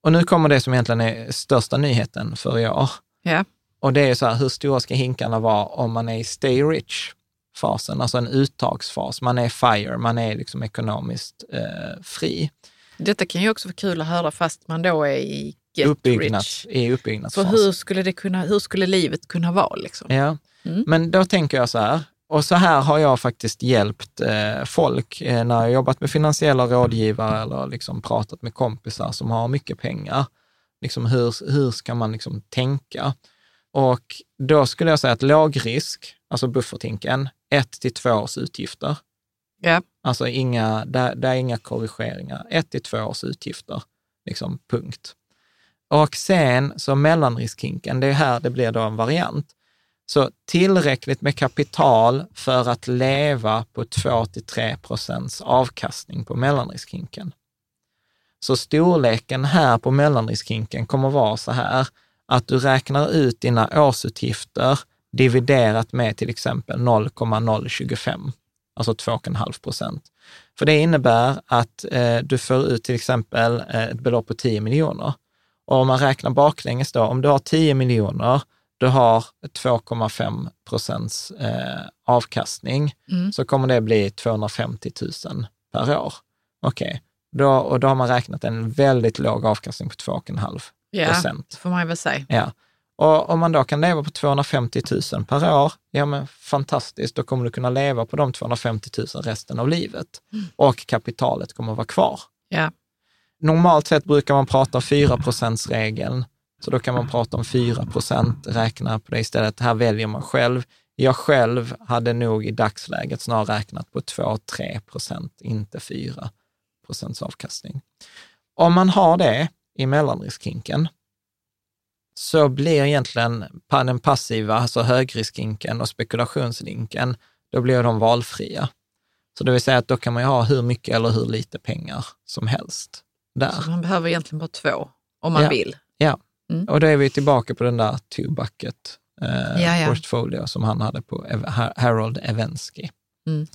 Och nu kommer det som egentligen är största nyheten för i år. Ja. Och det är så här, hur stora ska hinkarna vara om man är i stay rich-fasen, alltså en uttagsfas. Man är fire, man är liksom ekonomiskt eh, fri. Detta kan ju också vara kul att höra fast man då är i get Uppbyggnads, rich. I För uppbyggnadsfasen. hur skulle, det kunna, hur skulle livet kunna vara? Liksom? Ja, Mm. men då tänker jag så här, och så här har jag faktiskt hjälpt eh, folk eh, när jag jobbat med finansiella rådgivare eller liksom pratat med kompisar som har mycket pengar. Liksom hur, hur ska man liksom tänka? Och då skulle jag säga att låg risk, alltså bufferthinken, ett till två års utgifter. Ja. Alltså inga, där, där är inga korrigeringar. Ett till två års utgifter, liksom punkt. Och sen så mellanriskhinken, det är här det blir då en variant. Så tillräckligt med kapital för att leva på 2-3 procents avkastning på mellanriskhinken. Så storleken här på mellanriskhinken kommer vara så här att du räknar ut dina årsutgifter dividerat med till exempel 0,025, alltså 2,5 procent. För det innebär att eh, du får ut till exempel eh, ett belopp på 10 miljoner. Och om man räknar baklänges då, om du har 10 miljoner, du har 2,5 procents eh, avkastning, Mm. så kommer det bli 250 000 per år. Okej, då, och då har man räknat en väldigt låg avkastning på 2,5 Ja, procent. det får man ju väl säga. Ja. Och om man då kan leva på 250 000 per år, ja men fantastiskt, då kommer du kunna leva på de 250 000 resten av livet. Och kapitalet kommer att vara kvar. Ja. Normalt sett brukar man prata om 4 regeln så då kan man prata om 4% räkna på det istället. Här väljer man själv. Jag själv hade nog i dagsläget snarare räknat på 2-3 procent, inte 4 procents avkastning. Om man har det i mellanriskhinken, så blir egentligen den passiva, alltså högriskhinken och spekulationslinken, då blir de valfria. Så det vill säga att då kan man ju ha hur mycket eller hur lite pengar som helst där. Så man behöver egentligen bara två, om man Ja. vill. Ja, Mm. och då är vi tillbaka på den där two bucket eh, Ja, ja. portfolio som han hade på Harold Evensky. Mm.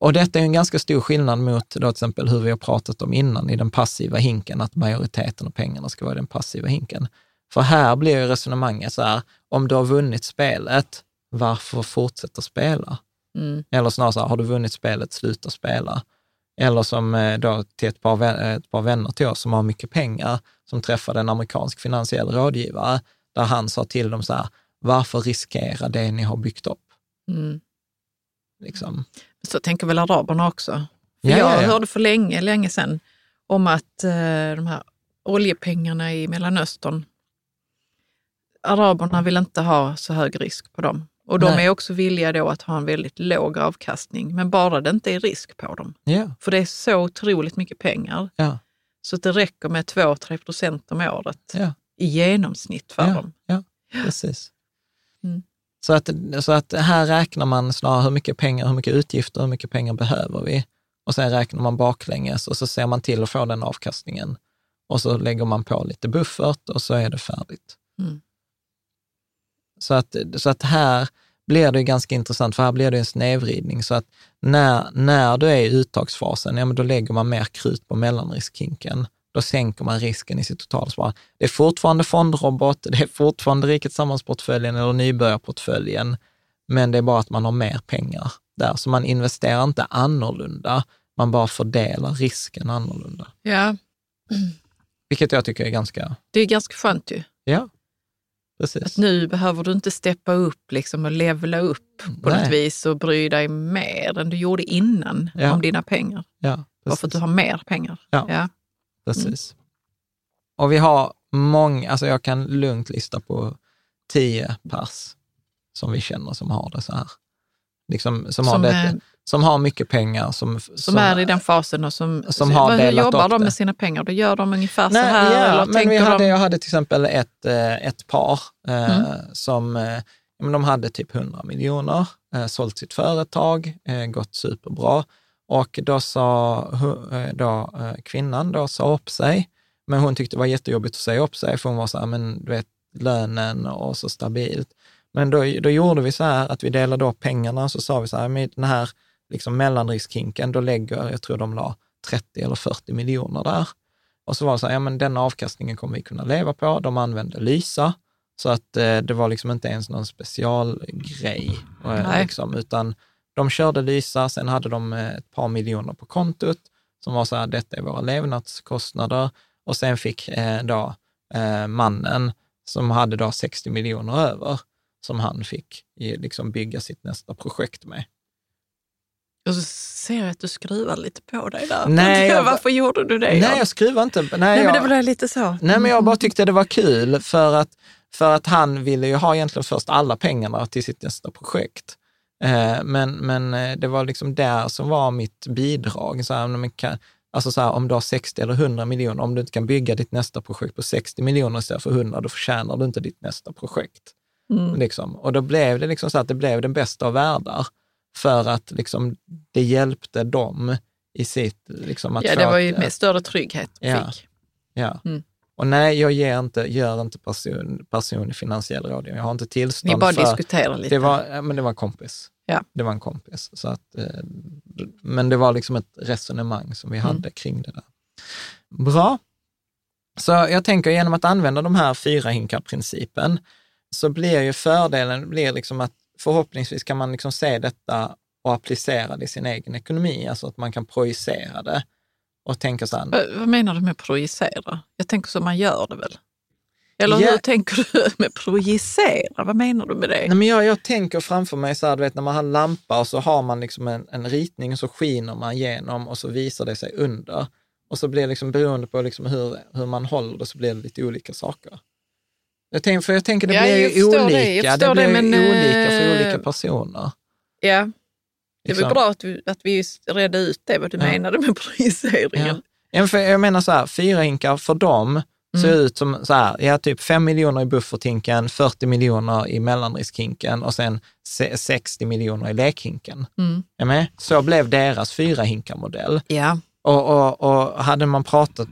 Och detta är en ganska stor skillnad mot då till exempel hur vi har pratat om innan i den passiva hinken, att majoriteten av pengarna ska vara i den passiva hinken. För här blir ju resonemanget så här, om du har vunnit spelet, varför fortsätta spela? Mm. Eller snarare så här, har du vunnit spelet, sluta spela. Eller som eh, då till ett par, vän, ett par vänner till oss som har mycket pengar, som träffade en amerikansk finansiell rådgivare, där han sa till dem så här, varför riskera det ni har byggt upp? Mm. Liksom. Så tänker väl araberna också. För Ja, jag ja, ja. hörde för länge, länge sedan om att eh, de här oljepengarna i Mellanöstern, araberna vill inte ha så hög risk på dem. Och de Nej. är också villiga då att ha en väldigt låg avkastning, men bara det inte är risk på dem. Ja, För det är så otroligt mycket pengar. ja, Så det räcker med 2-3 procent om året ja. i genomsnitt för Ja. dem. Precis. Mm. Så, att, så att här räknar man snarare hur mycket pengar, hur mycket utgifter, hur mycket pengar behöver vi? Och sen räknar man baklänges och så ser man till att få den avkastningen. Och så lägger man på lite buffert och så är det färdigt. Mm. Så, att, så att här blir det ganska intressant, för här blir det en snedvridning. Så att när, när du är i uttagsfasen, ja men då lägger man mer krut på mellanriskhinken. Då sänker man risken i sitt totalsparande. Det är fortfarande fondrobot, det är fortfarande Rikets sammansportföljen eller nybörjarportföljen, men det är bara att man har mer pengar där. Så man investerar inte annorlunda, man bara fördelar risken annorlunda. Ja, Vilket jag tycker är ganska, det är ganska skönt ju. ja, precis. Att nu behöver du inte steppa upp liksom och levla upp på Nej. något vis och bry dig mer än du gjorde innan Ja. om dina pengar. Ja, Bara för att du har mer pengar. Ja. Ja. Precis. Och vi har många, alltså jag kan lugnt lista på tio pers som vi känner som har det så här. Liksom, som, har Som, det, eh, som har mycket pengar. Som, Som, är i den fasen och som, som har hur delat jobbar de med sina pengar? Då gör de ungefär så Nej, här? ja, eller men vi hade, de, jag hade till exempel ett, eh, ett par eh, Mm. som eh, men de hade typ 100 miljoner, eh, sålt sitt företag, eh, gått superbra. Och då sa då, kvinnan då sa upp sig, men hon tyckte det var jättejobbigt att säga upp sig, för hon var så här, men du vet, lönen och så stabilt. Men då, då gjorde vi så här att vi delade upp pengarna, så sa vi så här, med den här liksom mellanriskhinken, då lägger, jag tror de la 30 eller 40 miljoner där. Och så var det så här, ja men den avkastningen kommer vi kunna leva på. De använde Lysa, så att eh, det var liksom inte ens någon specialgrej, eh, liksom, utan de körde Lysa, sen hade de eh, ett par miljoner på kontot som var så här, detta är våra levnadskostnader. Och sen fick eh, då eh, mannen, som hade då 60 miljoner över, som han fick i, liksom bygga sitt nästa projekt med. Och så ser jag att du skruvar lite på dig där. Nej, jag- Varför gjorde du det? Nej, jag skruvar inte. Nej, Nej, men jag, det blev lite så. Nej, men jag bara tyckte det var kul för att, för att han ville ju ha egentligen först alla pengarna till sitt nästa projekt. Eh, men, men eh, det var liksom där som var mitt bidrag. Så här, men kan, alltså så här, om du har 60 eller 100 miljoner, om du inte kan bygga ditt nästa projekt på 60 miljoner istället för 100, då förtjänar du inte ditt nästa projekt. Mm. Liksom. Och då blev det liksom så att det blev den bästa av världar, för att liksom, det hjälpte dem i sitt... Liksom, att Ja, det var ett- ju med större trygghet Ja. fick. Ja. Mm. Och nej, jag ger inte, gör inte person, personlig finansiell rådgivning. Jag har inte tillstånd Ni bara för... diskuterar lite. Det var, men det var en kompis. Ja. Det var en kompis. Så att, eh, men det var liksom ett resonemang som vi Mm. hade kring det där. Bra. Så jag tänker genom att använda de här fyra hinkar-principen så blir ju fördelen blir liksom att förhoppningsvis kan man liksom se detta och applicera det i sin egen ekonomi, alltså att man kan projicera det och tänka så här, vad, menar du med projicera? Jag tänker så man gör det väl? Eller Ja. hur tänker du med projicera? Vad menar du med det? Nej, men jag, jag tänker framför mig så här, du vet när man har en lampa och så har man liksom en, en ritning och så skiner man igenom och så visar det sig under. Och så blir det liksom beroende på liksom hur, hur man håller det så blir det lite olika saker. Jag tänker, för jag tänker det Ja, blir ju olika. det, jag det blir det, men, olika för eh, olika personer. Ja, det väl Liksom. bra att vi, att vi redde ut det, vad du Ja. menade med projiceringen. Ja. För jag menar så här, fyra hinkar för dem ser ut som så här, ja typ 5 miljoner i bufferthinken, 40 miljoner i mellanriskhinken och sen se- 60 miljoner i lekhinken. Mm. Är med? Så blev deras fyra hinkar-modell. Ja. Och, och, och hade man pratat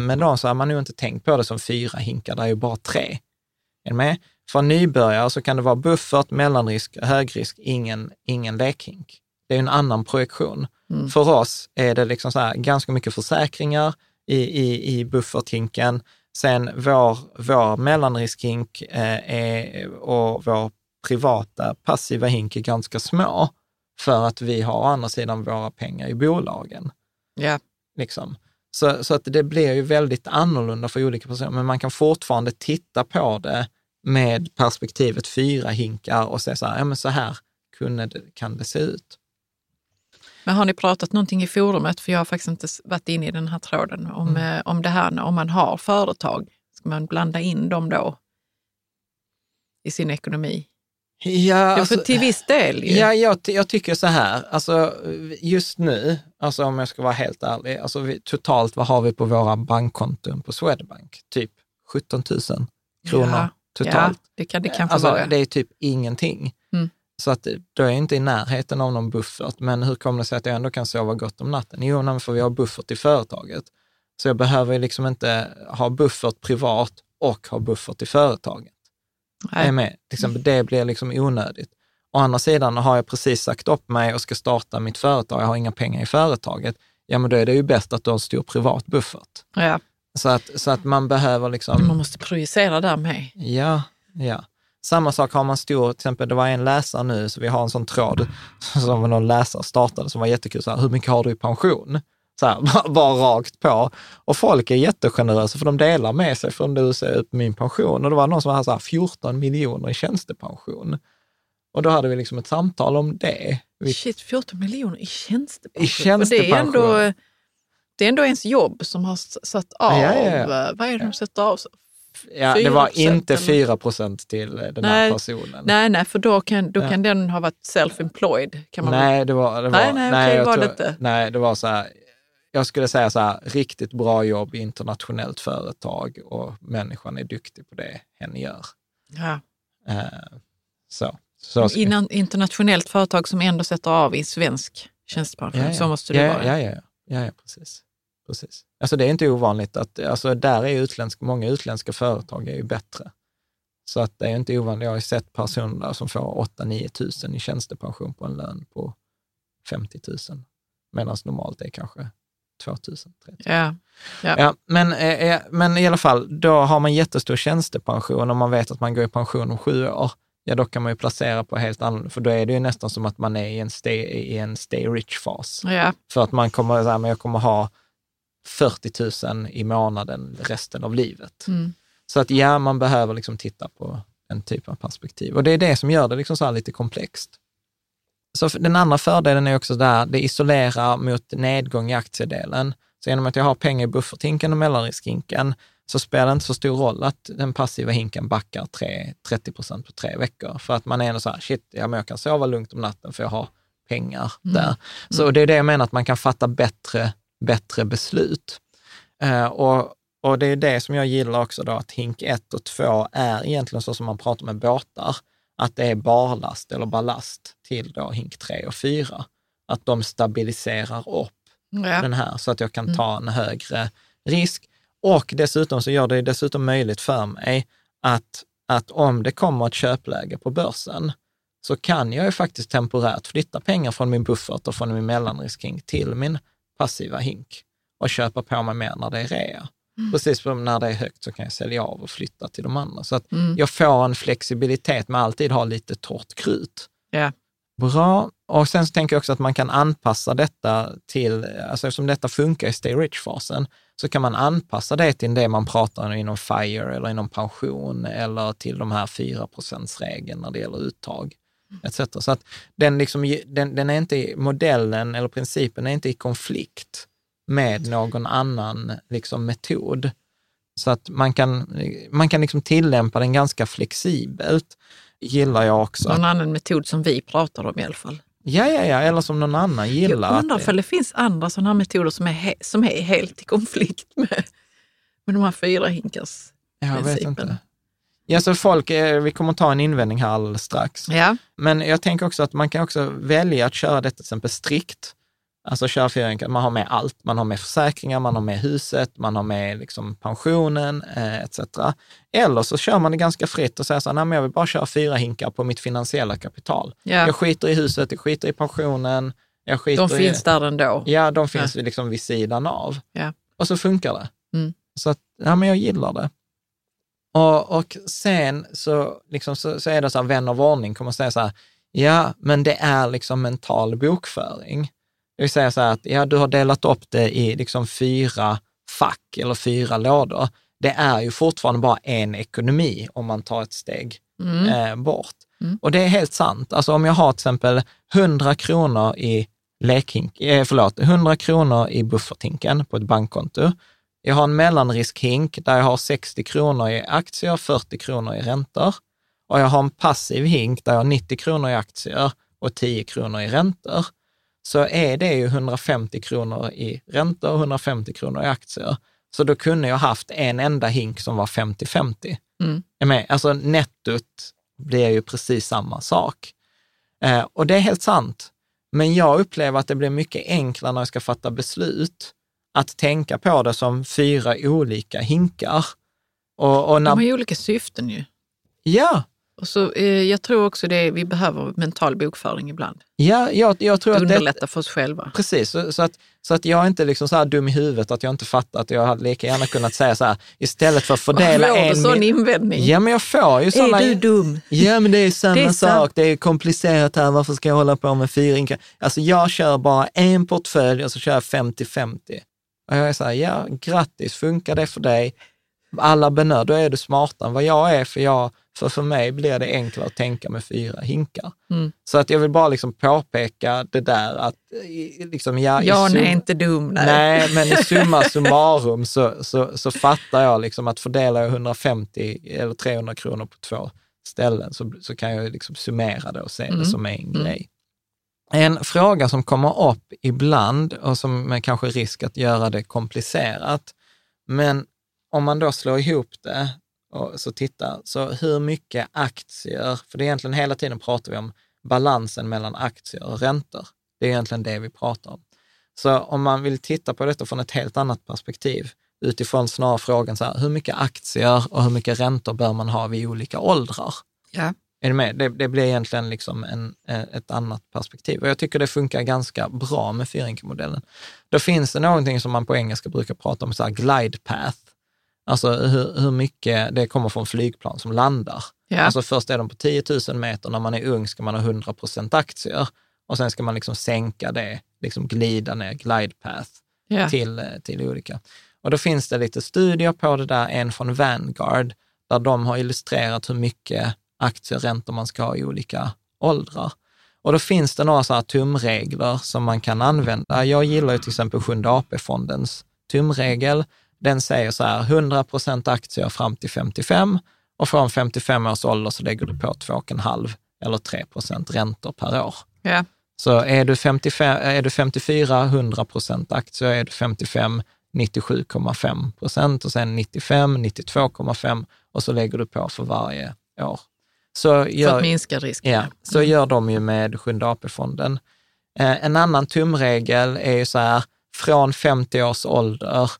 med dem så hade man nog inte tänkt på det som fyra hinkar, det är ju bara tre. Är du med? För nybörjare så kan det vara buffert, mellanrisk, högrisk, ingen, ingen lekhink. Det är en annan projektion. Mm. För oss är det liksom så här, ganska mycket försäkringar i, i, i bufferthinken. Sen vår, vår mellanriskhink eh, är, och vår privata passiva hink är ganska små för att vi har å andra sidan våra pengar i bolagen. Ja. Liksom. Så, så att det blir ju väldigt annorlunda för olika personer, men man kan fortfarande titta på det med perspektivet fyra hinkar och säga så här, ja men så här kunde det, kan det se ut. Men har ni pratat någonting i forumet, för jag har faktiskt inte varit inne i den här tråden, om, Mm. eh, om det här om man har företag, ska man blanda in dem då i sin ekonomi? Ja, alltså, för till viss del ju. ja jag, jag tycker så här, alltså just nu, alltså om jag ska vara helt ärlig, alltså vi, totalt vad har vi på våra bankkonton på Swedbank? Typ 17 000 kronor Ja, totalt. Ja, det kan det kanske alltså, det är typ ingenting. Mm. Så att då är jag inte i närheten av någon buffert. Men hur kommer det sig att jag ändå kan sova gott om natten? Jo, nej, för vi har buffert i företaget. Så jag behöver ju liksom inte ha buffert privat och ha buffert i företaget. Är Nej. jag med? Till exempel, det blir liksom onödigt. Å andra sidan har jag precis sagt upp mig och ska starta mitt företag, jag har inga pengar i företaget. Ja, men då är det ju bäst att du har en stor privat buffert. Ja, Så att, så att man behöver liksom... man måste projicera där med. Ja, ja. Samma sak har man stor, till exempel det var en läsare nu, så vi har en sån tråd som någon läsare startade som var jättekul, så här, hur mycket har du i pension? Så här, bara, bara rakt på. Och folk är jättegenerösa för de delar med sig från du ser ut min pension. Och det var någon som hade så här 14 miljoner i tjänstepension. Och då hade vi liksom ett samtal om det. Shit, 14 miljoner i tjänstepension. I tjänstepension. Och Det är, ändå, det är ändå ens jobb som har satt av. Ja, ja, ja. eh, Vad är det de sätter av? ja, det var 4% inte eller? 4 procent till den här Nej, personen. Nej, nej, för då kan, då kan den ha varit self-employed. Kan man Nej, det var... Det var Nej, nej, jag var det tror- inte. Nej, det var så här, jag skulle säga så här, riktigt bra jobb i internationellt företag och människan är duktig på det hen gör. Ja. Eh, så. så Innan, internationellt företag som ändå sätter av i svensk tjänstepension. ja, ja. Så måste det ja, vara. Ja, ja, ja, ja precis. Precis. Alltså det är inte ovanligt att, alltså där är utländska, många utländska företag är ju bättre. Så att det är inte ovanligt, jag har sett personer som får 8-9 tusen i tjänstepension på en lön på 50 000. Medan normalt är kanske 2 000, 3 000. Ja. Men, eh, eh, men i alla fall, då har man jättestor tjänstepension och man vet att man går i pension om sju år. Ja, då kan man ju placera på helt annorlunda, för då är det ju nästan som att man är i en stay, i en stay rich-fas. Ja. För att man kommer, så här, men jag kommer ha 40 000 i månaden resten av livet. Mm. Så att ja, man behöver liksom titta på en typ av perspektiv. Och det är det som gör det liksom så lite komplext. Så den andra fördelen är också där, det isolerar mot nedgång i aktiedelen. Så genom att jag har pengar i bufferthinken och mellanriskhinken så spelar det inte så stor roll att den passiva hinken backar tre- 30 procent på tre veckor. För att man är ändå så här, shit, ja, men jag kan sova lugnt om natten för jag har pengar där. Så det är det jag menar, att man kan fatta bättre, bättre beslut. Eh, och, och det är det som jag gillar också då, att hink 1 och 2 är egentligen så som man pratar med båtar, att det är barlast eller ballast till då hink 3 och 4. Att de stabiliserar upp Ja. den här så att jag kan ta en högre risk. Och dessutom så gör det dessutom möjligt för mig att, att om det kommer ett köpläge på börsen så kan jag ju faktiskt temporärt flytta pengar från min buffert och från min mellanriskhink till min passiva hink och köpa på mig mer när det är rea. Precis som när det är högt så kan jag sälja av och flytta till de andra. Så att jag får en flexibilitet med alltid ha lite torrt krut. Ja. Bra. Och sen så tänker jag också att man kan anpassa detta till, alltså eftersom detta funkar i stay rich-fasen, så kan man anpassa det till det man pratar om inom FIRE eller inom pension eller till de här 4 regeln när det gäller uttag etc. Så att den, liksom, den, den är inte, modellen eller principen är inte i konflikt med någon annan liksom, metod. Så att man kan, man kan liksom tillämpa den ganska flexibelt, gillar jag också. Någon annan metod som vi pratar om i alla fall. Ja, ja, ja, eller som någon annan gillar. Jag undrar om det finns andra sådana här metoder som är, he- som är helt i konflikt med, med de här fyra hinkars Jag vet inte. Ja, så folk, eh, vi kommer ta en invändning här alldeles strax. Ja, Men jag tänker också att man kan också välja att köra detta till exempel strikt. Alltså köra fyra hinkar, man har med allt. Man har med försäkringar, man har med huset, man har med liksom pensionen eh, etc. Eller så kör man det ganska fritt och säger så här, nej men jag vill bara köra fyra hinkar på mitt finansiella kapital. ja. Jag skiter i huset, jag skiter i pensionen, jag skiter de i... finns där ändå. Ja, de finns liksom vid sidan av. Ja. Och så funkar det. Mm. Så att, ja men jag gillar det. Och, och sen så, liksom, så, så är det så här, vän av ordning kommer att säga så här, ja, men det är liksom mental bokföring. Det vill säga så här att, ja, du har delat upp det i liksom fyra fack eller fyra lådor. Det är ju fortfarande bara en ekonomi om man tar ett steg Mm. eh, bort. Mm. Och det är helt sant. Alltså om jag har till exempel 100 kronor i lekhink, eh, förlåt, 100 kronor i bufferthinken på ett bankkonto. Jag har en mellanriskhink där jag har 60 kronor i aktier, 40 kronor i räntor. Och jag har en passiv hink där jag har 90 kronor i aktier och 10 kronor i räntor. Så är det ju 150 kronor i räntor och 150 kronor i aktier. Så då kunde jag haft en enda hink som var 50-50. Mm. Alltså nettot blir ju precis samma sak. Eh, och det är helt sant. Men jag upplever att det blir mycket enklare när jag ska fatta beslut att tänka på det som fyra olika hinkar. Och, och De har när, ju olika syften ju. ja, Och så, eh, jag tror också det, vi behöver mental bokföring ibland. ja, jag, jag tror Det att det, underlättar för oss själva. Precis, så, så, att, så att jag är inte liksom så här dum i huvudet att jag inte fattar att jag hade lika gärna kunnat säga så här, istället för att fördela Får du en... sån mil- invändning? Ja, men jag får ju sådana... är du dum? Ja, men det är samma Det är sak. Det är komplicerat här. Varför ska jag hålla på med fyra? Alltså, jag kör bara en portfölj och så kör jag 50-50. Och jag är så här, ja, grattis, funkar det för dig? Alla benör, då är du smartare än vad jag är, för, jag, för för mig blir det enklare att tänka med fyra hinkar. Mm. Så att jag vill bara liksom påpeka det där att, liksom, ja, Jan är inte dum. Nej. Nej, men i summa summarum så, så, så fattar jag liksom att fördelar jag 150 eller 300 kronor på två ställen så, så kan jag liksom summera det och se Mm. det som en grej. En fråga som kommer upp ibland och som med kanske risk att göra det komplicerat, men om man då slår ihop det och så tittar, så hur mycket aktier, för det är egentligen hela tiden pratar vi om balansen mellan aktier och räntor. Det är egentligen det vi pratar om. Så om man vill titta på detta från ett helt annat perspektiv, utifrån snarare frågan så här, hur mycket aktier och hur mycket räntor bör man ha vid olika åldrar? Ja. Är du med? Det, det blir egentligen liksom en, eh, ett annat perspektiv. Och jag tycker det funkar ganska bra med Fyrinke-modellen. Då finns det någonting som man på engelska brukar prata om, så här glide path. Alltså hur, hur mycket det kommer från flygplan som landar. Ja. Alltså först är de på 10 000 meter, när man är ung ska man ha 100 procent aktier och sen ska man liksom sänka det, liksom glida ner, glide path Ja. till, eh, till olika. Och då finns det lite studier på det där, en från Vanguard, där de har illustrerat hur mycket aktieräntor man ska ha i olika åldrar. Och då finns det några så här tumregler som man kan använda. Jag gillar ju till exempel Sjunde AP-fondens tumregel. Den säger så här, 100 procent aktier fram till 55 och från 55 års ålder så lägger du på 2,5 eller 3 procent räntor per år. Ja. Så är du, 55, är du 54, 100 procent aktier, är du 55, 97,5 procent och sen 95, 92,5 och så lägger du på för varje år. Så För gör, att minska risken. ja, så gör de ju med Sjunde AP-fonden. Eh, en annan tumregel är ju så här, från 50 års ålder,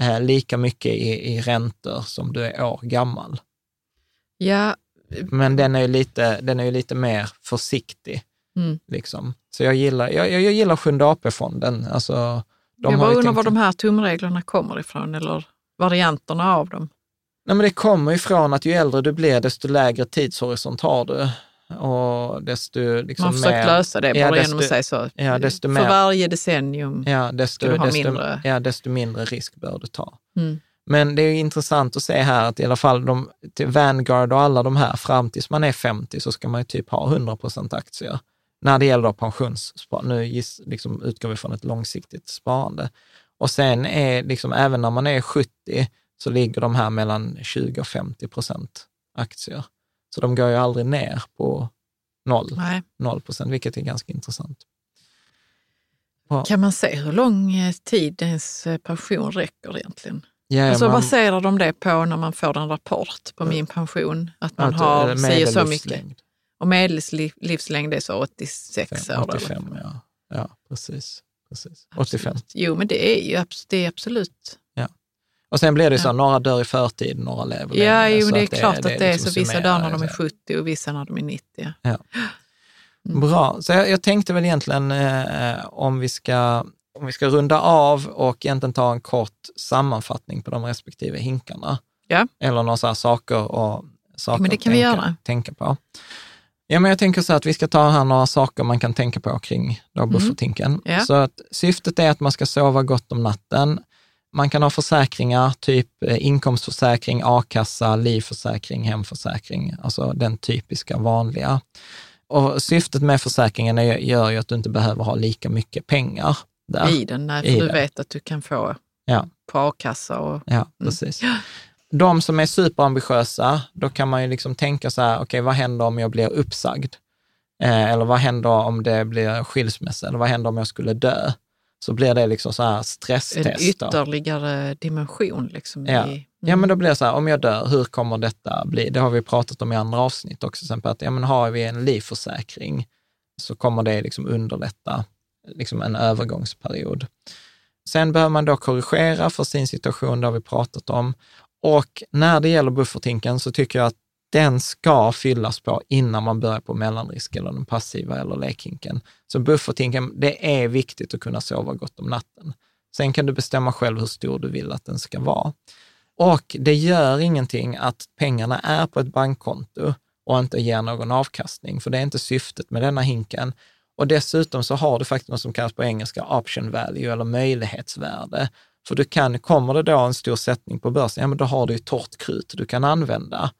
eh, lika mycket i, i räntor som du är år gammal. Ja, Men den är ju lite, den är ju lite mer försiktig. Mm. Liksom. Så jag gillar, jag, jag gillar Sjunde AP-fonden. Alltså, jag bara undrar var de här tumreglerna kommer ifrån eller varianterna av dem. Nej, men det kommer ifrån att ju äldre du blir, desto lägre tidshorisont har du. Och desto liksom Man har försökt mer, lösa det Ja, bara desto- genom att säga så. ja, desto För mer- varje decennium. ja, desto, ska du ha desto, mindre. Ja, desto mindre risk bör du ta. Mm. Men det är intressant att se här att i alla fall de, till Vanguard och alla de här, fram tills man är 50 så ska man ju typ ha 100 procent aktier. När det gäller pensionssparande, nu giss, liksom utgår vi från ett långsiktigt sparande. Och sen är liksom, även när man är 70 så ligger de här mellan 20 och 50 procent aktier. Så de går ju aldrig ner på noll, Nej. noll procent, vilket är ganska intressant. Kan man se hur lång eh, tid ens eh, pension räcker egentligen? Ja, Alltså man- baserar de det på när man får en rapport på min pension? Att man att, har eh, si och så mycket. Och medellivslängd är så 86 år. eller? 85, ja. Ja, precis. precis. 85. Absolut. Jo, men det är ju det är absolut. Och sen blir det så, Ja. några dör i förtid, några lever Ja, längre. jo, så det är klart att det är liksom så. Vissa dör när de är det. 70 och vissa när de är 90. Bra, så jag, jag tänkte väl egentligen eh, om, vi ska, om vi ska runda av och egentligen ta en kort sammanfattning på de respektive hinkarna. Ja. Eller några så saker, och, saker men det kan vi tänka, göra. tänka på. Ja, men jag tänker så att vi ska ta här några saker man kan tänka på kring då bufferthinken. Mm. Ja. Så att syftet är att man ska sova gott om natten. Man kan ha försäkringar, typ eh, inkomstförsäkring, a-kassa, livförsäkring, hemförsäkring, alltså den typiska vanliga. Och syftet med försäkringen är, gör ju att du inte behöver ha lika mycket pengar där. I den, nej, I du den. vet att du kan få Ja. på a-kassa och Ja, precis. De som är superambitiösa, då kan man ju liksom tänka så här, okej, vad händer om jag blir uppsagd? Eh, eller vad händer om det blir skilsmässa? Eller vad händer om jag skulle dö? Så blir det liksom så här en stresstest. då. ytterligare dimension. Liksom Ja. i, Ja, men då blir det så här, om jag dör, hur kommer detta bli? Det har vi pratat om i andra avsnitt också, exempel att ja, men har vi en livförsäkring så kommer det liksom underlätta liksom en övergångsperiod. Sen behöver man då korrigera för sin situation, det har vi pratat om. Och när det gäller bufferthinken så tycker jag att den ska fyllas på innan man börjar på mellanrisk eller den passiva eller lekhinken. Så bufferthinken, det är viktigt att kunna sova gott om natten. Sen kan du bestämma själv hur stor du vill att den ska vara. Och det gör ingenting att pengarna är på ett bankkonto och inte ger någon avkastning, för det är inte syftet med denna hinken. Och dessutom så har du faktiskt något som kallas på engelska option value eller möjlighetsvärde. För du kan, kommer det då en stor sättning på börsen, ja men då har du ju torrt krut du kan använda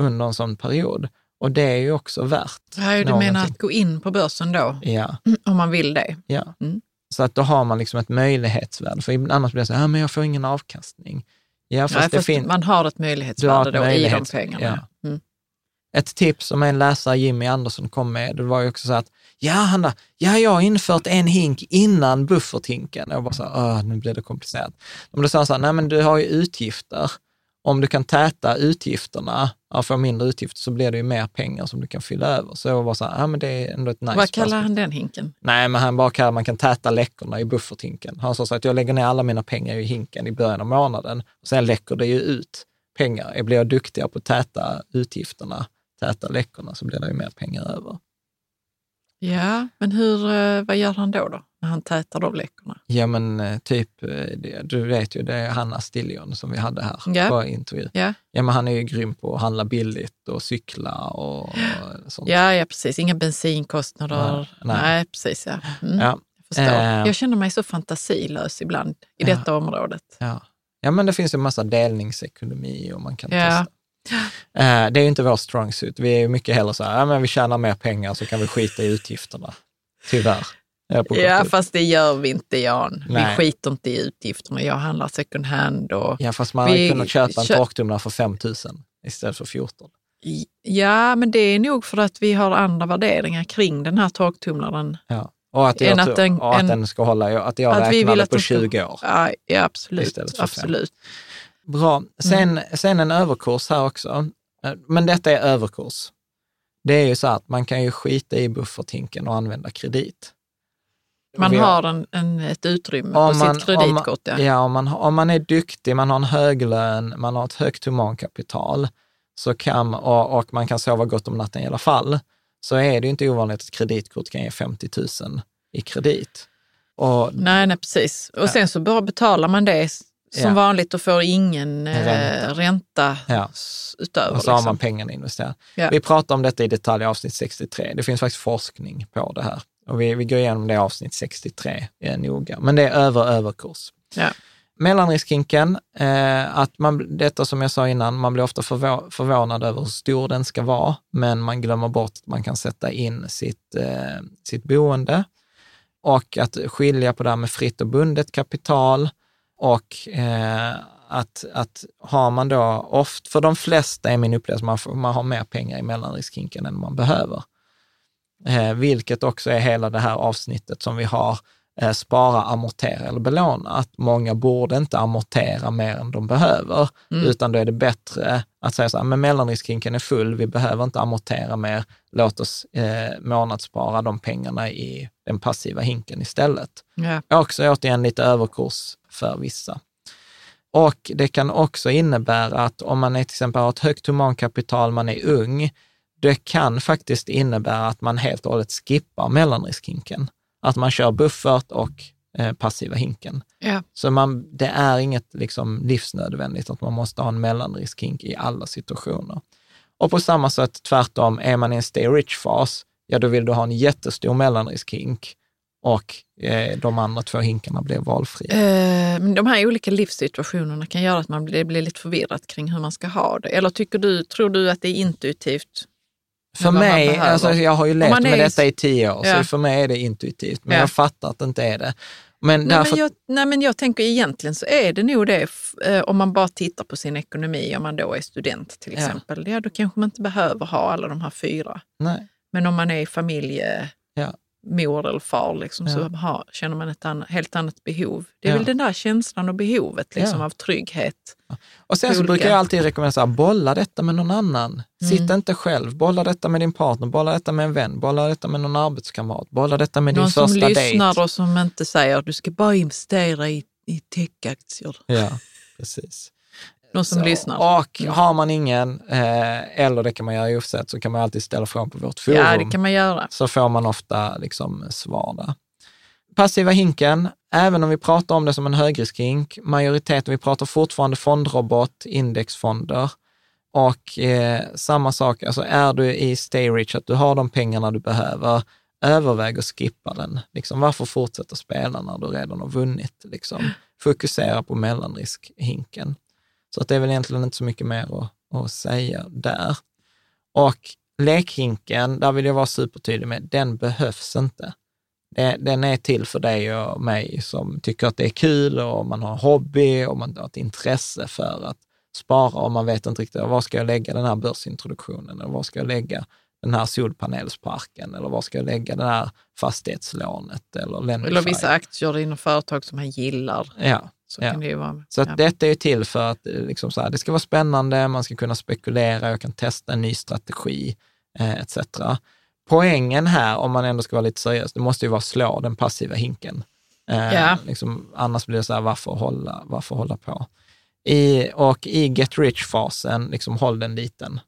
under en sån period. Och det är ju också värt Ja, du någonting. menar att gå in på börsen då, Ja, om man vill det? ja. Mm. Så att då har man liksom ett möjlighetsvärde, för annars blir det så här, ja, men jag får ingen avkastning. Ja, fast Nej, det fast finns... man har ett Du har möjlighetsvärde ett då i de möjlighets- pengarna. Mm. Ett tips som en läsare, Jimmy Andersson, kom med, det var ju också så att, ja Hanna, ja jag har infört en hink innan bufferthinken. Och jag bara så här, "Åh, nu blir det komplicerat. Men då sa han så här, nej men du har ju utgifter. Om du kan täta utgifterna, ja, få mindre utgifter, så blir det ju mer pengar som du kan fylla över. Så jag var så här, ja men det är ändå ett nice Vad kallar han den hinken? Nej, men han bara kallar man kan täta läckorna i bufferthinken. Han sa så att jag lägger ner alla mina pengar i hinken i början av månaden och sen läcker det ju ut pengar. Blir jag duktigare på att täta utgifterna, täta läckorna, så blir det ju mer pengar över. Ja, men hur, eh, vad gör han då, då när han tätar de läckorna? Ja, men eh, typ, eh, du vet ju, det är Hanna Stillion som vi hade här Ja. på intervju. Ja, Ja, men han är ju grym på att handla billigt och cykla och sånt. ja, ja precis. Inga bensinkostnader. Nej, nej. Nej, precis. Ja. Mm. Ja, Jag, förstår. Eh. jag känner mig så fantasilös ibland i Ja. detta området. ja. ja, men det finns ju en massa delningsekonomi och man kan Ja. testa. Eh, det är ju inte vår strong suit. Vi är ju mycket hellre så här, ja, men vi tjänar mer pengar så kan vi skita i utgifterna. Tyvärr. Ja, fast det gör vi inte, Jan. Nej. Vi skiter inte i utgifterna. Jag handlar second hand och ja, fast man hade Vi kunnat köpa en torktumlare för 5 000 istället för 14. Ja, men det är nog för att vi har andra värderingar kring den här torktumlaren. Ja. Och att, jag, att den- och att en- den ska hålla, att jag Att vi vill räknade att på den ska- 20 år. Ja, absolut. Absolut. Bra. Sen, Mm. sen en överkurs här också. Eh, Men detta är överkurs. Det är ju så att man kan ju skita i bufferthinken och använda kredit. Man har en, en, ett utrymme på man- sitt kreditkort. Ja. ja, om, man, om man är duktig, man har en hög lön, man har ett högt humankapital så kan, och, och man kan sova gott om natten i alla fall, så är det ju inte ovanligt att ett kreditkort kan ge 50 000 i kredit. Och, Nej, nej, precis. Och sen så bara betalar man det som Ja. vanligt och får ingen Ränta. ränta, ränta Ja. utöver. och så har man liksom. pengarna investerade. Ja. Vi pratar om detta i detalj i avsnitt 63. Det finns faktiskt forskning på det här. Och vi, vi går igenom det i avsnitt 63 eh, noga. Men det är över överkurs. Ja. Mellanriskhinken, eh, att man, detta som jag sa innan, man blir ofta förvå- förvånad över hur stor den ska vara, men man glömmer bort att man kan sätta in sitt, eh, sitt boende och att skilja på det här med fritt och bundet kapital och eh, att, att har man då oft, för de flesta är min upplevelse, man, får- man har mer pengar i mellanriskhinken än man behöver. Eh, vilket också är hela det här avsnittet som vi har eh, spara, amortera eller belåna. Att många borde inte amortera mer än de behöver, Mm. utan då är det bättre att säga så här, men mellanriskhinken är full, vi behöver inte amortera mer, låt oss eh, månadsspara de pengarna i den passiva hinken istället. Ja. Också återigen lite överkurs för vissa. Och det kan också innebära att om man är till exempel har ett högt humankapital, man är ung, det kan faktiskt innebära att man helt och hållet skippar mellanriskhinken. Att man kör buffert och eh, passiva hinken. Ja. Så man, det är inget liksom livsnödvändigt att man måste ha en mellanriskhink i alla situationer. Och på samma sätt tvärtom, är man i en stay rich-fas, ja då vill du ha en jättestor mellanriskhink och eh, de andra två hinkarna blir valfria. Eh, men de här olika livssituationerna kan göra att man blir, blir lite förvirrat kring hur man ska ha det. Eller tycker du, tror du att det är intuitivt? För mig, alltså jag har ju levt är med i- detta i tio år, Ja. så för mig är det intuitivt, men Ja. jag fattar att det inte är det. Men Nej därför, men, jag, nej, men jag tänker egentligen så är det nog det, eh, om man bara tittar på sin ekonomi, om man då är student till Ja. exempel, ja. då kanske man inte behöver ha alla de här fyra. nej, Men om man är familje, Ja. Mor eller far, liksom, så Ja. har, känner man ett annat, helt annat behov. Det är Ja. väl den där känslan och behovet liksom, Ja. av trygghet. Och sen så brukar jag alltid rekommendera så här, bolla detta med någon annan. Sitt Mm. inte själv, bolla detta med din partner, bolla detta med en vän, bolla detta med någon arbetskamrat, bolla detta med Någon din som första lyssnar dejt. och som inte säger du ska bara investera i, i techaktier. Ja, precis. Någon som Så, lyssnar. Och har man ingen, eh, eller det kan man göra i offset, så kan man alltid ställa frågan på vårt forum. Ja, det kan man göra. så får man ofta liksom svar där. Passiva hinken, även om vi pratar om det som en högriskhink, majoriteten, vi pratar fortfarande fondrobot, indexfonder och eh, samma sak, alltså är du i stay rich, att du har de pengarna du behöver, överväg att skippa den. Liksom, varför fortsätta spela när du redan har vunnit? Liksom. Fokusera på mellanriskhinken. Så att det är väl egentligen inte så mycket mer att, att säga där. Och lekhinken, där vill jag vara supertydlig med, den behövs inte. Den är till för dig och mig som tycker att det är kul och man har hobby och man har ett intresse för att spara och man vet inte riktigt, var ska jag lägga den här börsintroduktionen eller var ska jag lägga den här solpanelsparken eller var ska jag lägga det här fastighetslånet eller Lendify. Eller vissa aktier inom företag som man gillar. Ja, Så Ja. kan det ju vara. så att detta är ju till för att eh, liksom så här, det ska vara spännande, man ska kunna spekulera, jag kan testa en ny strategi eh, etc. Poängen här, om man ändå ska vara lite seriös, det måste ju vara slå den passiva hinken. Eh, Ja. liksom, annars blir det så här, varför hålla, varför hålla på? I, och i get rich-fasen, liksom håll den liten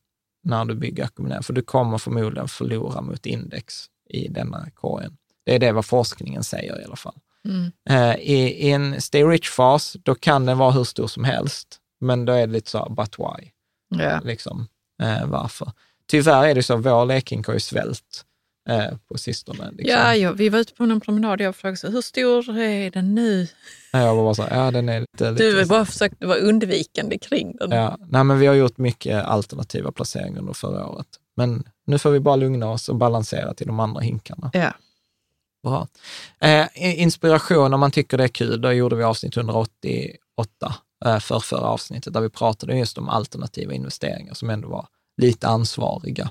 när du bygger ackumulering, för du kommer förmodligen förlora mot index i denna korgen. Det är det vad forskningen säger i alla fall. Mm. Eh, i, I en stay rich-fas, då kan den vara hur stor som helst, men då är det lite så, här, but why? Ja. Liksom, eh, varför? Tyvärr är det så, vår lekhink har ju svält eh, på sistone. Liksom. Ja, ja, vi var ute på en promenad och jag frågade så, hur stor är den nu? Jag var bara så, här, ja den är lite... lite Du bara försökte vara undvikande kring den. ja. Nej, men vi har gjort mycket alternativa placeringar under förra året. Men nu får vi bara lugna oss och balansera till de andra hinkarna. Ja. Bra. Eh, inspiration, om man tycker det är kul, då gjorde vi avsnitt 188 eh, för förra avsnittet, där vi pratade just om alternativa investeringar som ändå var lite ansvariga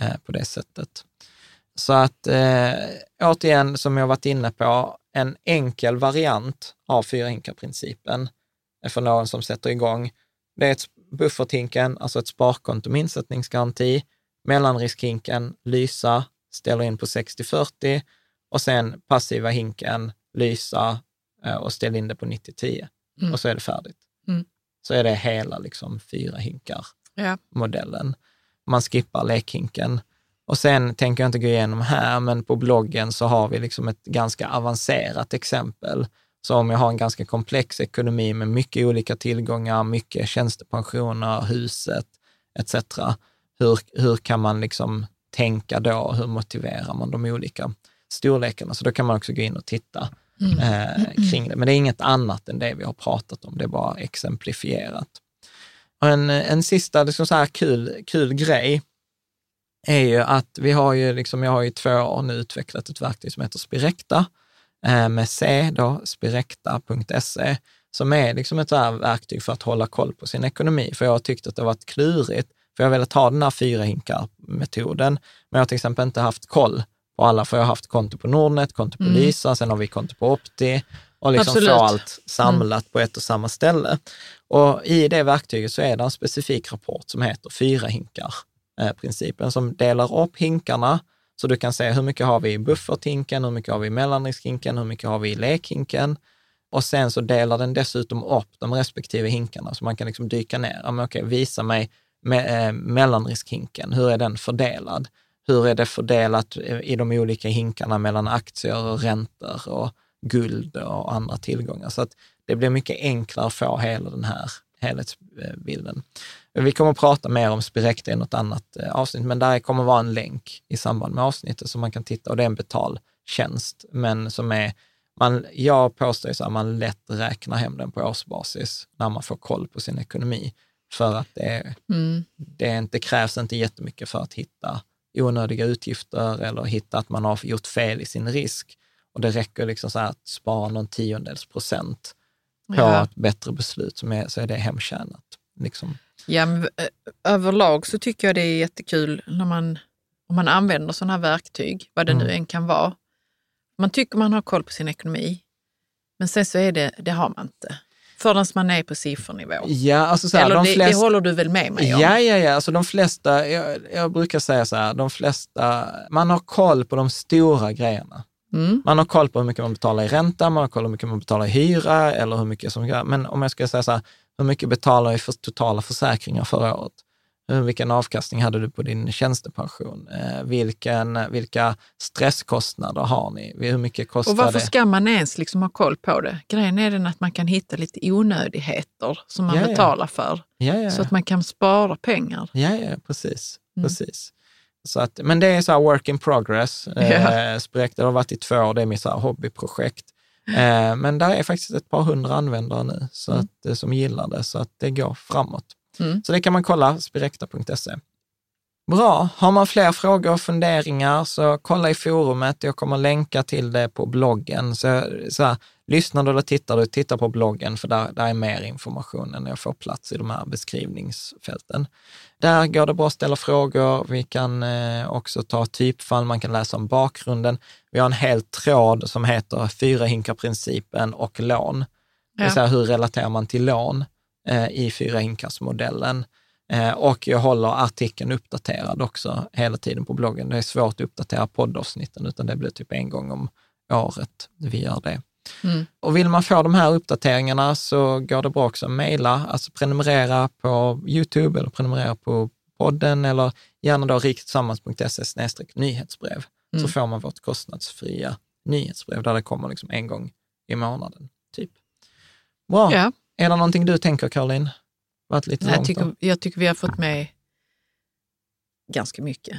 eh, på det sättet. Så att eh, återigen, som jag varit inne på, en enkel variant av fyrahinkar-principen för någon som sätter igång. Det är ett bufferthinken, alltså ett sparkonto med insättningsgaranti, mellanriskhinken, Lysa, ställer in på 60-40 och sen passiva hinken, Lysa eh, och ställ in det på 90-10 Mm. och så är det färdigt. Mm. Så är det hela liksom fyra hinkar Ja. Man skippar lekhinken. Och sen tänker jag inte gå igenom här, men på bloggen så har vi liksom ett ganska avancerat exempel. Så om jag har en ganska komplex ekonomi med mycket olika tillgångar, mycket tjänstepensioner, huset etc. Hur, hur kan man liksom tänka då? Hur motiverar man de olika storlekarna? Så då kan man också gå in och titta eh, kring det. Men det är inget annat än det vi har pratat om, det är bara exemplifierat. Och en, en sista liksom så här kul, kul grej är ju att vi har ju, liksom, jag har ju två år nu utvecklat ett verktyg som heter Spirecta, eh, med C då, spirecta.se, som är liksom ett verktyg för att hålla koll på sin ekonomi. För jag har tyckt att det har varit klurigt, för jag har velat ha den här fyra hinkar-metoden, men jag har till exempel inte haft koll på alla, för jag har haft konto på Nordnet, konto på Mm. Lisa, sen har vi konto på Opti och liksom Absolut. få allt samlat på ett och samma ställe. Och i det verktyget så är det en specifik rapport som heter fyra hinkar eh, som delar upp hinkarna så du kan se hur mycket har vi i bufferthinken, hur mycket har vi i mellanriskhinken, hur mycket har vi i lekhinken. Och sen så delar den dessutom upp de respektive hinkarna så man kan liksom dyka ner. Ja, men okej, visa mig med, eh, mellanriskhinken, hur är den fördelad? Hur är det fördelat i de olika hinkarna mellan aktier och räntor och guld och andra tillgångar? Så att det blir mycket enklare att få hela den här helhetsbilden. Vi kommer att prata mer om Spirecta i något annat eh, avsnitt, men där kommer vara en länk i samband med avsnittet som man kan titta och det är en betaltjänst, men som är, man, jag påstår att man lätt räknar hem den på årsbasis när man får koll på sin ekonomi. För att det, Mm. det inte krävs inte jättemycket för att hitta onödiga utgifter eller hitta att man har gjort fel i sin risk. Och det räcker liksom så att spara någon tiondels procent på Ja. ett bättre beslut, som är, så är det hemtjänat. Liksom. Ja, eh, överlag så tycker jag det är jättekul när man, om man använder sådana här verktyg, vad det nu Mm. än kan vara. Man tycker man har koll på sin ekonomi, men sen så är det, det har man inte. Förrän man är på siffernivå. Ja, alltså så här, Eller de det, det håller du väl med mig om? Ja, ja, ja. Alltså de flesta, jag, jag brukar säga så här, de flesta, man har koll på de stora grejerna. Mm. Man har koll på hur mycket man betalar i ränta, man har koll på hur mycket man betalar i hyra eller hur mycket som... Men om jag ska säga så här, hur mycket betalar du för totala försäkringar förra året? Hur- Vilken avkastning hade du på din tjänstepension? Eh, vilken, vilka stresskostnader har ni? Hur mycket kostar Och varför det? ska man ens liksom ha koll på det? Grejen är den att man kan hitta lite onödigheter som man Ja, betalar för, Ja, så att man kan spara pengar. Ja, ja, precis. Mm. precis. Så att, men det är så här work in progress. Ja. Eh, det har varit i två år, det är mitt så hobbyprojekt. Eh, men där är faktiskt ett par hundra användare nu så Mm. att, eh, som gillar det, så att det går framåt. Mm. Så det kan man kolla, spirekta.se. Bra, har man fler frågor och funderingar så kolla i forumet. Jag kommer länka till det på bloggen. Så, så här, lyssnar du eller tittar du, titta på bloggen för där, där är mer information än jag får plats i de här beskrivningsfälten. Där går det bra att ställa frågor. Vi kan eh, också ta typfall, man kan läsa om bakgrunden. Vi har en hel tråd som heter fyra hinkar-principen och lån. Det vill Ja. säga hur relaterar man till lån eh, i fyra hinkars-modellen. Eh, och jag håller artikeln uppdaterad också hela tiden på bloggen. Det är svårt att uppdatera poddavsnitten, utan det blir typ en gång om året vi gör det. Mm. Och vill man få de här uppdateringarna så går det bra också att mejla, alltså prenumerera på YouTube eller prenumerera på podden eller gärna då riktsammans.se nyhetsbrev. Så Mm. får man vårt kostnadsfria nyhetsbrev där det kommer liksom en gång i månaden. Typ. Bra. Ja. Är det någonting du tänker, Caroline? Varit lite Jag, tycker, jag tycker vi har fått med ganska mycket.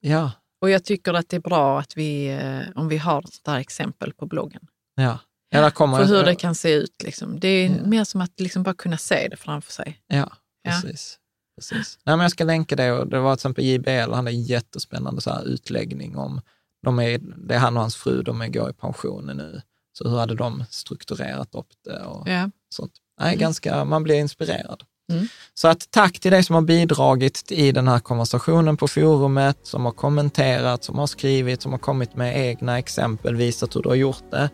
Ja, Och jag tycker att det är bra att vi, eh, om vi har ett sånt här exempel på bloggen. ja. ja kommer, För hur det kan se ut. Liksom. Det är Ja. mer som att liksom bara kunna se det framför sig. Ja, Ja. precis. precis. Nej, men jag ska länka det. Och det var till exempel JBL, han hade en jättespännande så här utläggning om, de är, det är han och hans fru, de är, går i pensionen nu. Så hur hade de strukturerat upp det och Ja. sånt. Nej, ganska, man blir inspirerad. Mm. Så att tack till dig som har bidragit i den här konversationen på forumet, som har kommenterat, som har skrivit, som har kommit med egna exempel, visat hur du har gjort det.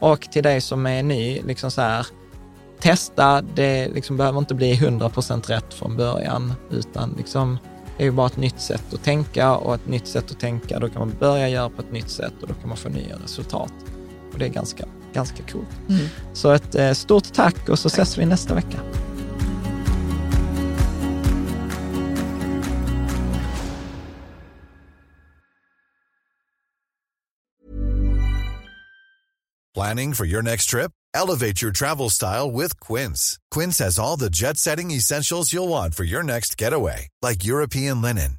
Och till dig som är ny, liksom så här, testa, det liksom behöver inte bli 100% rätt från början, utan liksom, det är ju bara ett nytt sätt att tänka och ett nytt sätt att tänka, då kan man börja göra på ett nytt sätt och då kan man få nya resultat. Och det är ganska, ganska coolt. Mm. Så ett eh, stort tack och så ses vi nästa vecka. Planning for your next trip? Elevate your travel style with Quince. Quince has all the jet setting essentials you'll want for your next getaway, like European linen,